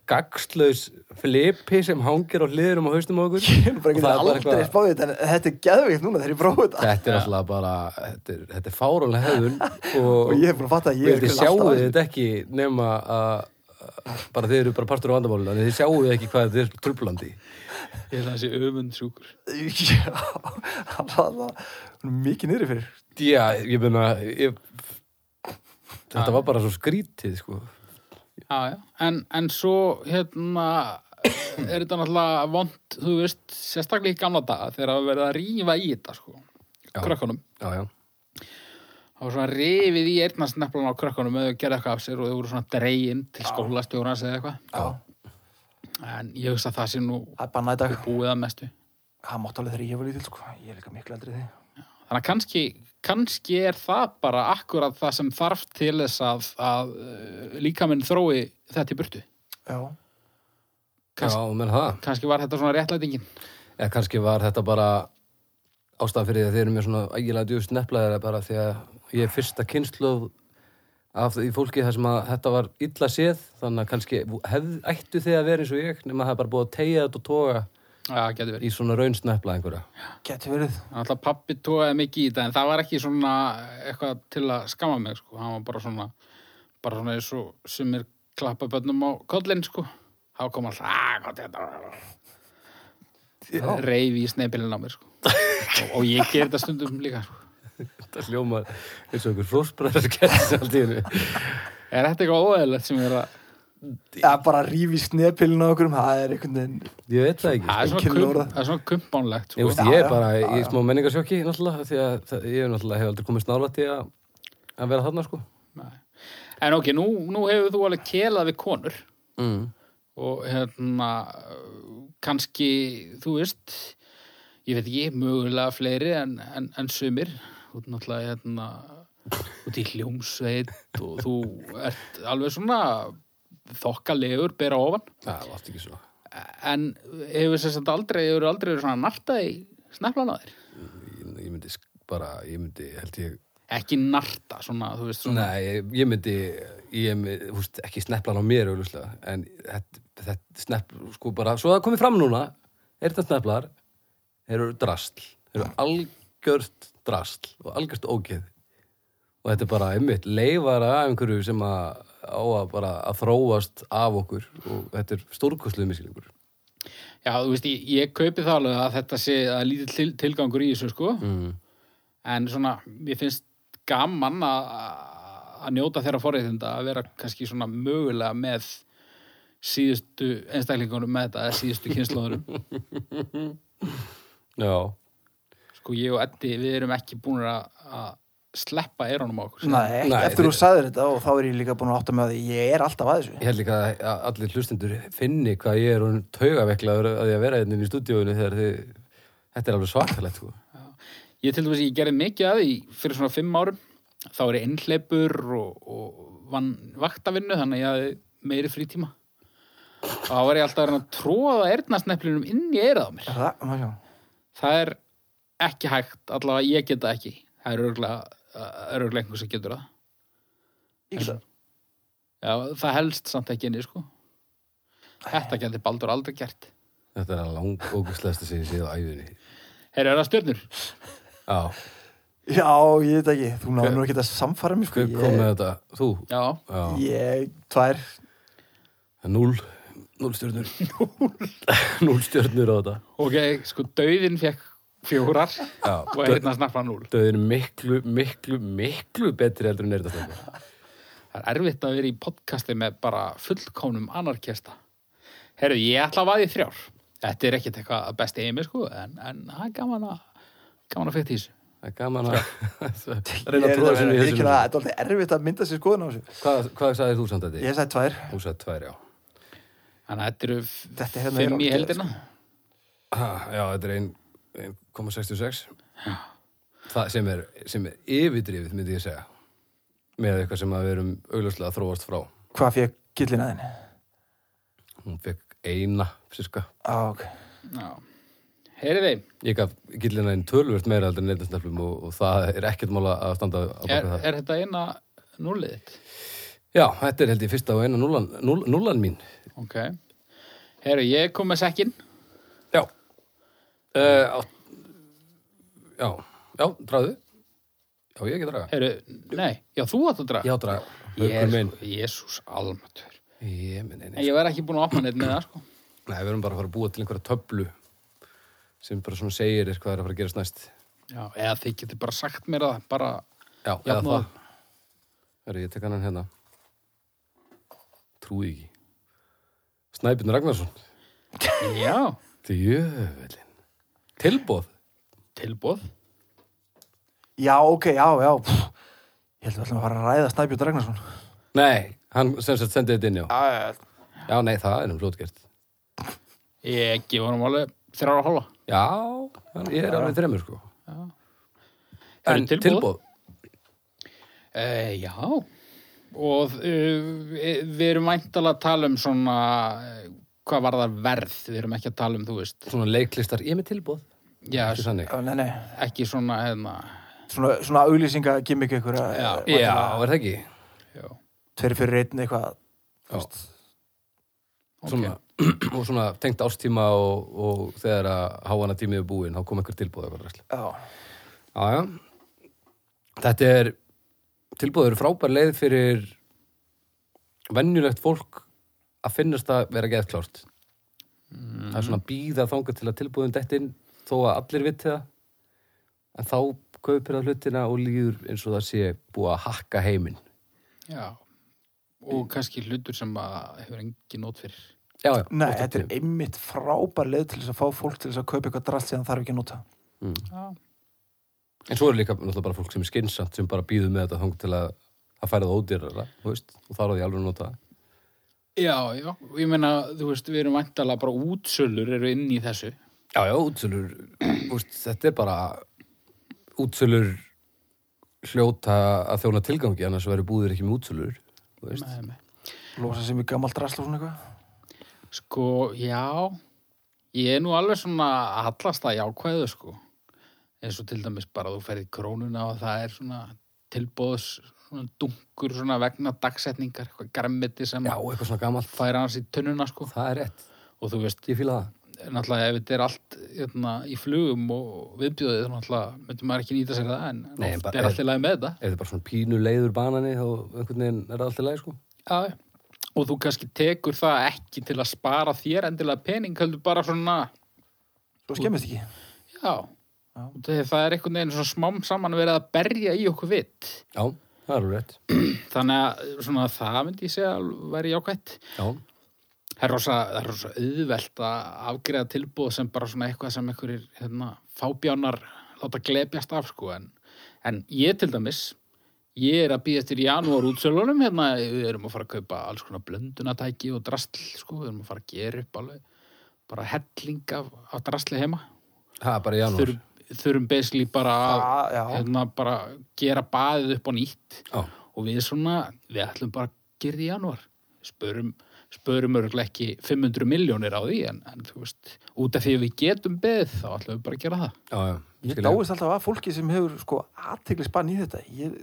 gagslaus flipi sem hangir á hliðinum á haustum okkur bara Og það er bara eitthvað- spáðið þetta, er geðveikt núna þegar ég prófið þetta. þetta er alltaf bara þetta er, þetta er fárulega hefðun og, Og ég er búin að fatta að og ég er sjáu þetta ekki nema að- bara þið eru bara partur á vandamálinu en þið sjáu ekki hvað þetta er trublandi Ég held að það sé öfund sjúkur. Já, hann var það mikið niðri fyrir. Já, ég meina ég, Þetta var bara svo skrítið sko. Já, já. En, en svo, hérna, er þetta náttúrulega vond, þú veist, sérstaklega í gamla daga þegar að verða að rífa í þetta, sko. Já. Krökkunum. Já, já, Það var svona rifið í eyrnarsneflan á krökkunum eða gerði eitthvað af sér og þau voru svona dregin til skólastjórans eða eitthvað. Já, En ég hugsa að það sé nú í búið að mestu. Það mátt alveg þegar ég var lítil, sko. Ég er líka miklu eldri en þið. Þannig að kannski, kannski er það bara akkurat það sem þarf til þess að, að uh, líkaminn þrói þetta í burtu. Já. Kans- Já, menn það. Kannski var þetta svona réttlætingin. Eða kannski var þetta bara ástæða fyrir því að þeir eru mér svona ægilega djúst nefnilega bara því að ég er fyrsta kynslu af því fólki þar sem að þetta var illa séð þannig að kannski hef, ættu þið að vera eins og ég nema að það er bara búið að tegja þetta og toga getur verið. í svona raunsnefla einhverja. Geti verið. Að pappi tóaði mikið í þetta en það var ekki svona eitthvað til að skama mig sko. Hann var bara svona, bara svona eins og sem er klappa bönnum á kollin sko. Þá kom alltaf, að reif í snepilin á mér sko. og, og ég ger þetta stundum líka sko. Þetta hljómar eins og einhver flósbræðar skemmt allt í henni. Er þetta eitthvað óeðlegt sem er að Já, bara rífi snepilinu á okkur það er einhvern veginn Ég veit það ekki. Það er svona, er svona kumpánlegt Ég, sko. Já, ég er bara já, í já. smá menningarsjóki náttúrulega því að það, ég hef náttúrulega hef aldrei komið snála til að, að vera þarna sko. Nei. En ok, nú, nú hefur þú alveg kelað við konur Mm. Og hérna kannski, þú veist ég veit ekki, mögulega fleiri en, en, en sumir. Þú ert náttúrulega hérna út í hljómsveit og þú ert alveg svona þokkalegur, bera ofan. Það var allt ekki svo. en hefur sér samt aldrei hefur aldrei verið svona narta í sneflan á þér? Ég, ég myndi bara, ég myndi, held ég, ekki narta, svona, þú veist svona Nei, ég, myndi ég myndi, húst, ekki sneplan á mér en þetta, þetta snepp, sko bara, svo það komið fram núna er þetta sneplar þeir eru drastl, eru algjört drastl og algjört ógeð. Og þetta er bara einmitt leifara af einhverju sem að á að bara að þróast af okkur og þetta er stórkostluð miskilingur Já, þú veist, ég, ég kaupi það alveg að þetta sé að lítið til, tilgangur í þessu, sko. Mm. en svona, ég finnst gaman að að njóta þeirra forréttinda að vera kannski svona mögulega með síðustu einstaklingunum með þetta, eða síðustu kynnslóðurum Já, sko ég og Eddi, við erum ekki búin að að sleppa erónum á okkur. Nei, Nei, eftir þú sagðir þetta og þá er ég líka búin að átta með því ég er alltaf að þessu. Ég held líka að að allir hlustendur finni hvað ég er og taugaveklaður að ég að vera hérna í stúdíóinu þegar þið, þetta er alveg svakalegt sko. Ég til dæmis, ég gerði mikið að því fyrir svona fimm árum. Þá er ég einhleipur og, og vann vaktavinnu þannig að ég meiri frítíma og þá var ég alltaf að reyna að tróða eyrnasneplinum inn í eyrað á mér Er það? Það er ekki hægt, allavega ég geta ekki það er örgulega, er örgulega einhver sem getur það það. Já, það helst samt ekki inni, sko Þetta geti Baldur aldrei gert Þetta er að lang ógustlegasta sem ég séð á æfinni. Herra, er það stjörnur? Já, Já, ég veit ekki, þú náður nú ekki að samfara mér sko. hver kom með þetta? Þú? Já, Já, Ég, tvær núl, núl stjörnur. núl stjörnur á þetta. ok, sko, dauðin fekk fjórar Já, og hérna snarpa núl Þau eru miklu, miklu, miklu betri heldur en er þetta. Það er erfitt að vera í podcasti með bara fullkónum anarkesta Herru, ég ætla að vaði þrjár Þetta er ekkit eitthvað besti heimi, sko en, en það er gaman að gaman að fekta í þessu Það er gaman að Ég reyna að er tróða sinni í það, þetta er alltaf erfitt að mynda sér skoðun á þessu Hvað, hvað sagðið þú samt þetta? Ég sagði tvær Þú sagði tvær, já. Þannig að þetta eru Þetta hérna fimm í heldina Ha, já, þetta er ein- 1,66. Það sem er, sem er yfirdrifið, myndi ég segja. Með eitthvað sem að við erum augljóslega þróast frá. Hvað fekk gillin að henni? Hún fekk eina, cirka. Á, ok Já. Heyriði, Ég gaf gillina einn tölvört meira heldur en neytastneflum og, og það er ekkert mála að standa á er, baka það. er þetta eina núliðitt? Já, þetta er held ég fyrsta og eina núlan, núl, núlan mín. Ok. Herru, ég kom með sekkin. Já. Uh, á, já, já, draðu. Já, ég ekki draga. Herru, nei, já, þú átt að draga. Já, draga. Haukur minn. Jésús almatur. Ég minn, nei, En ég verð ekki búin að opna neitt með það, sko. Nei, við erum bara að fara að búa til einhverja töflu sem bara svona segir hvað er að fara að gerast næst. Já, eða þið getur bara sagt mér það, bara, Já, eða það. Herri, ég tek hann hérna. Trúi ekki. Snæbjörn Ragnarsson. já, Þetta er jöfellin. Tilbóð. tilbúð. Já, ok, já, já Pff. Ég held að við ætlum að fara að ræða Snæbjörn Ragnarsson Nei, hann sem sagt sendið þetta inn, já. Já, Já, nei, það er um flótgert. Ég gefa honum alveg þrjára hóla. Já, hann- ég er alveg þremur, sko. Það En eru tilboð. tilbúð? E, já, og uh, við erum væntalega að tala um svona, eh, hvað var það verð, við erum ekki að tala um, þú veist, Svona leiklistar, ég er með tilbúð. já, Ekki. Já, nei, nei. ekki svona, hérna, Svona, svona auglýsinga gimmick ykkur Já. Já, er það ekki? já, Tveir fyrir einn eitthvað Svona, og svona tengt ástíma og, og þegar að háana tímið er búin, þá kom einhver tilbúð eitthvað Já, já. Þetta er tilbúður frábær leið fyrir venjulegt fólk að finnast að vera geðklárt. Það er svona býða þangað til að tilbúðum dettin þó að allir viti það. En þá kaupir það hlutina og líður eins og það sé búið að hakka heiminn. já, og kannski hlutur sem að hefur engin nót fyrir. Já, já. nei, þetta er einmitt frábær leið til þess að fá fólk til þess að kaupa eitthvað drast sem það þarf ekki að nota Já, En svo er líka náttúrulega bara fólk sem er skynnsamt sem bara býður með þetta þangað til að að færa það ódýrara, þú veist, og þá er það í alveg að nota það. já, já, og ég meina, þú veist, við erum væntalega bara útsölur eru inn í þessu. Já, já, útsölur, úst, þetta er bara útsölur hljóta að þjóna tilgangi, annars verður búðir ekki með útsölur, þú veist. Nei, nei. Losa sem í gamalt drast og svona eitthvað Sko, já, ég er nú alveg svona að hallast að jákvæðu, sko. Eins og til dæmis bara þú ferði krónuna og það er svona tilbóðs svona dunkur svona vegna dagsetningar, eitthvað grammiti sem Já, eitthvað svona gamalt, færa hans í tunnuna, sko. það er rétt, Og þú veist, ég fíla það. náttúrulega ef þetta er allt hérna, í flugum og viðbjóðið, þá náttúrulega myndum maður ekki nýta sér það, en Nei, oft er allt í lagi með þetta. Ef þetta er bara svona pínu leiður banani, þá einhvern veginn er það alltaf leið, sko. Já. Og þú kannski tekur það ekki til að spara þér endilega pening, heldur bara svona, Svo skemmist ekki já, það er einhvern veginn svona smám saman verið að berja í okkur vitt. Já, það er alveg rétt. Þannig að svona, það myndi ég segja að væri jákvætt. Já, Það er rosa, það er rosa auðvelt að afgreða tilbúð sem bara svona eitthvað sem einhverjir hérna, fábjánar láta glebjast af sko. En, en ég til dæmis, ég er að býðast til janúar útsölunum hérna, við erum að fara að kaupa alls konar blöndunatæki og drastl sko, við erum að fara að gera upp alveg bara helling af, af drastli heima. það er bara í janúar. Þurfum, þurfum basically bara að hérna, bara gera baðið upp á nýtt. Já, og við svona, við ætlum bara að gera því í janúar. Spörum, spörum örgulega ekki 500 miljónir á því en, en þú veist, út af því við getum beð þá ætlum við bara að gera það. Já, já. Ég dáist alltaf að fólki sem hefur sko aðteglisbann í þetta. Ég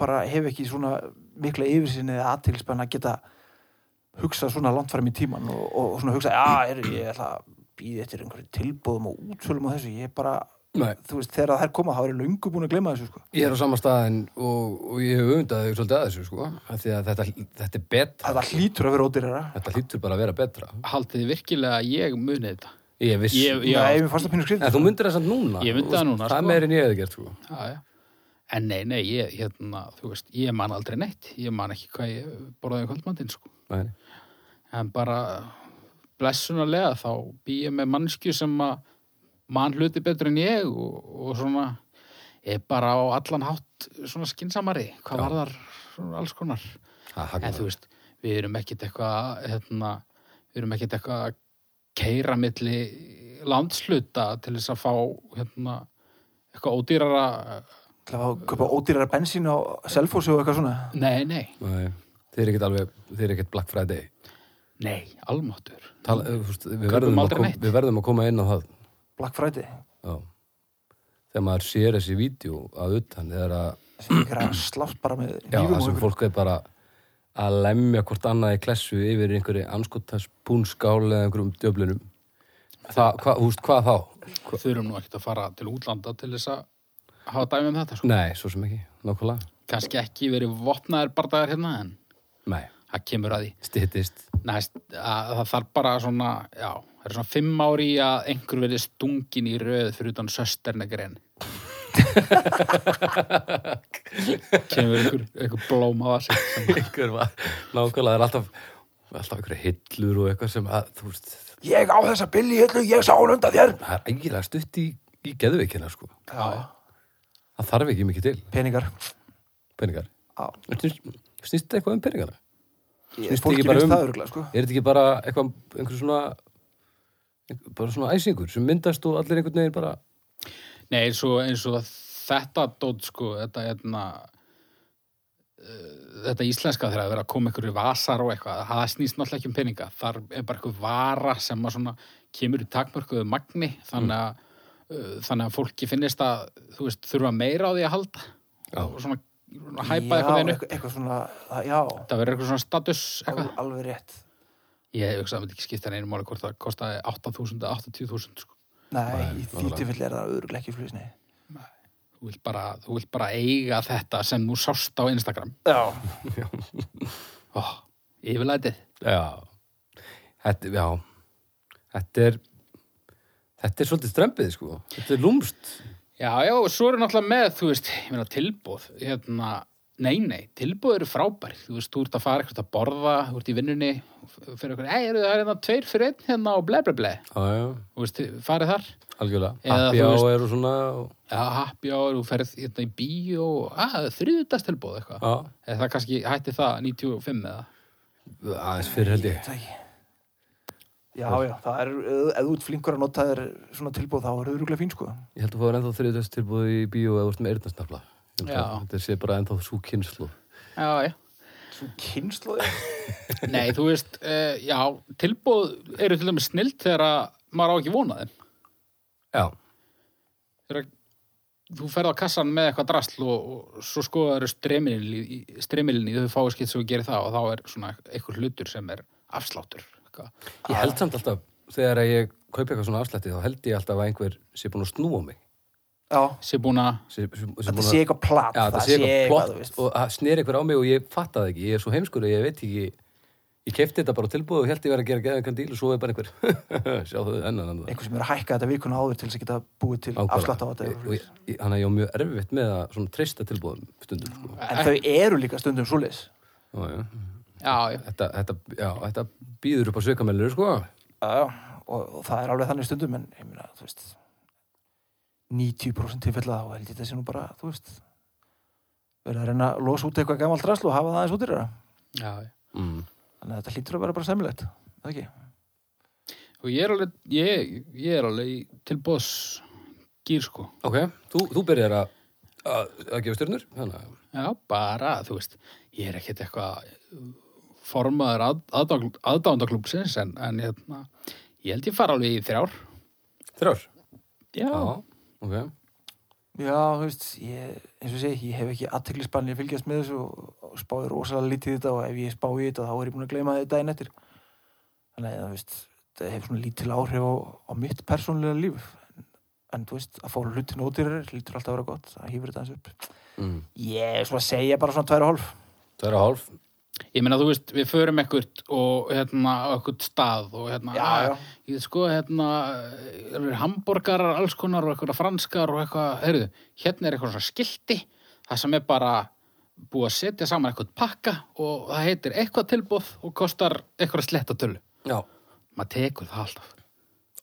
bara hef ekki svona mikla yfirsinni eða aðteglisbann að geta hugsa svona langt fram í tíman og, og svona hugsa, já, er, ég ætla að býða eftir einhverju tilbúðum og útsölum og þessu, ég bara, Nei. Þú veist, þegar þær koma þá er ég löngu búin að gleyma þessu, sko Ég er á sama staðin og, og ég hef undað þig svolítið að þessu, sko. Af Því að þetta, þetta er betra. Þetta hlýtur að vera ódýrara Þetta hlýtur bara að vera betra. haldið þið virkilega að ég muni þetta Ég viss. Ég- Já. Nei, það skrifið En þú myndir þess að núna. Ég myndi það núna, Það er sko. meir en ég hefði gert, sko. já, já. en nei, nei, ég, hérna, veist ég man aldrei neitt, ég man ekki hvað ég borðaði kvöldmandinn sko Nei. en bara blessunarlega þá bý ég með mannskju sem að mann hluti betur en ég og, og svona er bara á allan hátt svona skinsamari, hvað Já. var þar svona alls konar, en þú veist við erum ekkit eitthvað hérna, við erum ekkit eitthvað að keira milli landsluta til þess að fá hérna, eitthvað ódýrara Það var að köpa ódýrara bensín á Selfossi og eitthvað svona nei, nei, Nei. Þið er ekkert alveg, þið er ekkert Black Friday. nei, almáttur Tal, við, Kaupum verðum kom, við verðum að koma inn á það. Black Friday Já. Þegar maður sér þessi vídeo að utan, þegar að, slátt bara með já, það sem fólk er bara að lemja hvort annað í klessu yfir einhverju anskotans búnskál eða einhverjum djöflunum. Veist, hvað þá? Hva, þurfum nú ekkert að fara til útlanda til þess að hafa dæmi um þetta sko. nei, svo sem ekki, nákvæmlega. kannski ekki verið vopnaðir bardagar hérna en Nei, það kemur að því styttist. Næst, að, það þarf bara svona já, það er svona fimm ári í að einhver verið stungin í röð fyrir utan sösternegren kemur einhver, einhver blóm á það sem einhver var, nákvæmlega, það er alltaf alltaf einhverja hillur og eitthvað sem að, þú veist, Ég á þessa billi hillu, ég sá hún undan þér. Það er eiginlega stutt í, í geðveikina, sko. Já, Það þarf ekki mikið til, peningar. Peningar. Já, Snýst, snýst eitthvað um peningana? ég, Snýst fólki ekki bara finnst um- sko. Er þetta ekki bara eitthvað, einhver svona einhver, bara svona æsingur sem myndast og allir einhvern veginn bara Nei, eins og, eins og þetta dót sko, þetta hérna uh, þetta íslenska þegar að vera að koma ykkur í vasar og eitthvað, það snýst náttúrulega ekki um peninga þar er bara eitthvað vara sem að svona kemur í takmörkuðu magni þannig að, uh, þannig að fólki finnist að, þú veist, þurfa meira á því að halda Já. og svona hæpa eitthvað einu eitthvað, eitthvað svona, það- já, það verður eitthvað svona status eitthvað. al, alveg rétt ég hugsa að það myndi ekki skipta einu máli hvort það kostaði 8.000 eða 80.000 sko. Nei, Nei, í því tilfelli er það auðvitað ekki flýsni þú vilt bara, þú vilt bara eiga þetta sem þú sást á Instagram. Já, oh, yfirlætið. Já, þetta, já, þetta er, þetta er svolítið strempið, sko. Þetta er lúmst. Já, já, og svo eru náttúrulega með, þú veist, ég meina tilbúð, hérna, nei, nei, tilbúð eru frábær, þú veist, þú ert að fara eitthvað að borða, þú ert í vinnunni, fyrir eitthvað, ei, eru það er hérna tveir fyrir einn hérna og ble, ble, ble, Já, já, þú veist, farið þar, algjörlega. Eða Happy hour og svona. Og, já, happy hour, þú ferð hérna í bíó, að, þriðudast tilbúð eitthvað, já, eða það kannski hætti það 95 eða, aðeins fyrir held ég. það Já, já, það er, ef ef þú ert flinkur að nota þér svona tilbúð þá er auðvitað fín, sko Ég held að fáður ennþá þriðast tilbúið í bíó eða þú ert með eyrnasnafla. Þetta sé bara ennþá svo kynslu. já, já, Svo kynnslóði nei, þú veist, uh, já, tilbúð eru til dæmis snilt þegar að maður á ekki vonað þeim. Já, þegar þú ferð á kassan með eitthvað drasl og, og svo skoðar stremilinni þau fáið skilt sem þú gerir það og þá er svona eitthvað hlutur sem er afsláttur eitthvað. ég held samt alltaf, þegar ég kaupi eitthvað svona afslætti, þá held ég alltaf að einhver sé búin að snúa mig. Sé búin að Sé, sé, sé þetta að- sé eitthvað platt það sé eitthvað veist. og það sneri eitthvað á mig og ég fatta það ekki. Ég er svo heimskur og ég veit ekki, ég kefti þetta bara tilbúið og held ég verið að gera geðan díl og svo er bara einhver, einhver sem er að hækka þetta vikuna áður til þess að geta búið til afslátt á Og þetta Þannig að ég á mjög erfitt með að svona treysta tilbúðum stundum. Sko. En þau eru líka stundum já, Þetta, þetta, þetta býður upp á sveikamælur, sko. Og, og það er alveg þannig stundum en ég meina, þú veist 90% tilfella þá held ég þetta sé nú bara, þú veist verið að reyna að losa út eitthvað gamalt drasl og hafa það aðeins út í já, já. Mm. þannig að þetta hlýtur að vera bara semilegt það ekki? og ég er alveg ég, ég er alveg í tilbúðs gýr sko Ok, þú, þú byrjar að, að, að gefa að, já, bara, þú veist, ég er ekkert eitthvað formaður að, aðdándaklúpsins en, en hérna, ég held ég fara alveg í þrjár þrjár. já, okay. já, þú veist ég, eins og segi, ég hef ekki aðteglisbann ég fylgjast með þessu og spáði rosalega lítið þetta og ef ég spá í þetta þá er ég búin að gleyma þetta einn eftir. Þannig að það hefur svona lítil áhrif á, á mitt persónulega líf. En, en þú veist, að fá hlutin út í þér lítur alltaf að vera gott, það hýfur þetta eins upp. Mm. ég er svona að segja bara svona 2,5 2,5 Ég meina, þú veist, við förum ekkert og hérna ekkert stað og hérna, Já, að- já. ég sko, hérna, eru hambúrgarar alls konar og eitthvað franskar og eitthvað, heyrðu, hérna er eitthvað svona skilti, það sem er bara búið að setja saman eitthvað pakka og það heitir eitthvað tilbúð og kostar eitthvað sletta tölu. Já, Maður tekur það alltaf.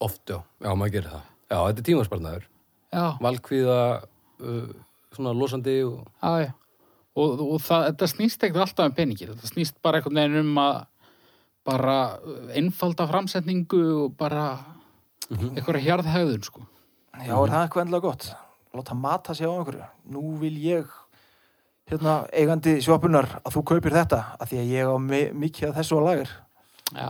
oft, já. Já, maður gerir það. Já, þetta er tímasparnaður. Já, Valkvíða, uh, svona losandi og... já, já. Og, og það, þetta snýst ekkert alltaf um peningir, þetta snýst bara einhvern veginn um að bara einfalda framsetningu og bara eitthvað hjarðhægðun, sko. Já, er það eitthvað endilega gott? Láta mata sig á einhverju. Nú vil ég, hérna, eigandi sjopunar að þú kaupir þetta, af því að ég á mi mikið af þessu á lager. Já,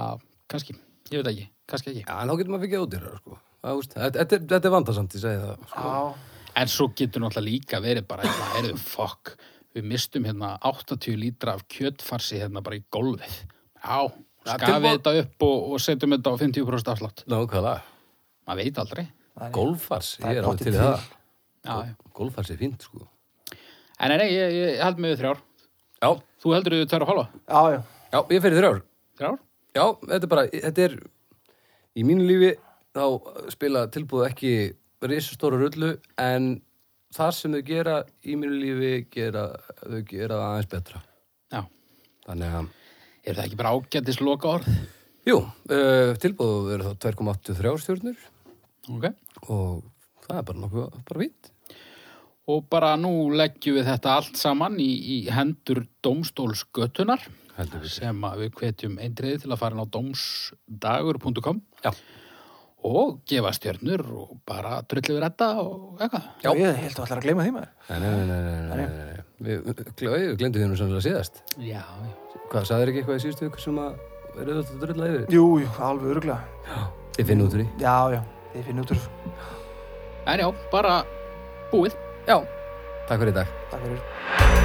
kannski, ég veit ekki, kannski ekki. Já, en þá getur maður fikið ódýrar, sko. Þetta, þetta, er- þetta er vandasamt, ég segi það. Sko. Já. En svo getur náttúrulega líka verið bara, heyrðu, fokk, við mistum hérna 80 lítra af kjötfarsi hérna bara í gólfið. Já, skafið þetta upp og, og setjum þetta á 50% afslátt. Nákvæmlega. Maður veit aldrei. það er- Golfars, Það er ég er alveg til það. Já, já. Golfars er fínt, sko. En nei, nei, ég, ég held mig við þrjár. Já, Þú heldur við tverja og halva? Já, já. já, ég fyrir þrjár. Þrjár? Já, þetta er bara, þetta er í mínu lífi þá spila tilbúð ekki risastóra rullu en það sem þau gera í mínu lífi gera, þau gera aðeins betra Já. þannig að, Er það ekki bara ágættis loka orð? jú, uh, tilbúð eru þá 2,83 stjórnur Ok. og það er bara nokkuð, bara fínt Og bara nú leggjum við þetta allt saman í, í hendur domstólsgötunar sem við hvetjum eindriði til að fara inn á domsdagur.com Já, og gefa stjörnur og bara drullu við þetta og eitthvað. Já. Ég held að ætla að gleyma því maður. Nei, nei, nei, nei, nei, nei, nei, nei. Við, við, við glemdu því nú sannlega síðast. Já, já. Hvað, sagðir ekki eitthvað í síðustu ykkur sem að verið þetta að drölla yfir? Jú, jú, alveg öruglega. Þið finnum út úr því. Já, já, þið finnum út úr. En já, bara búið. Já. Takk fyrir í dag. Takk fyrir.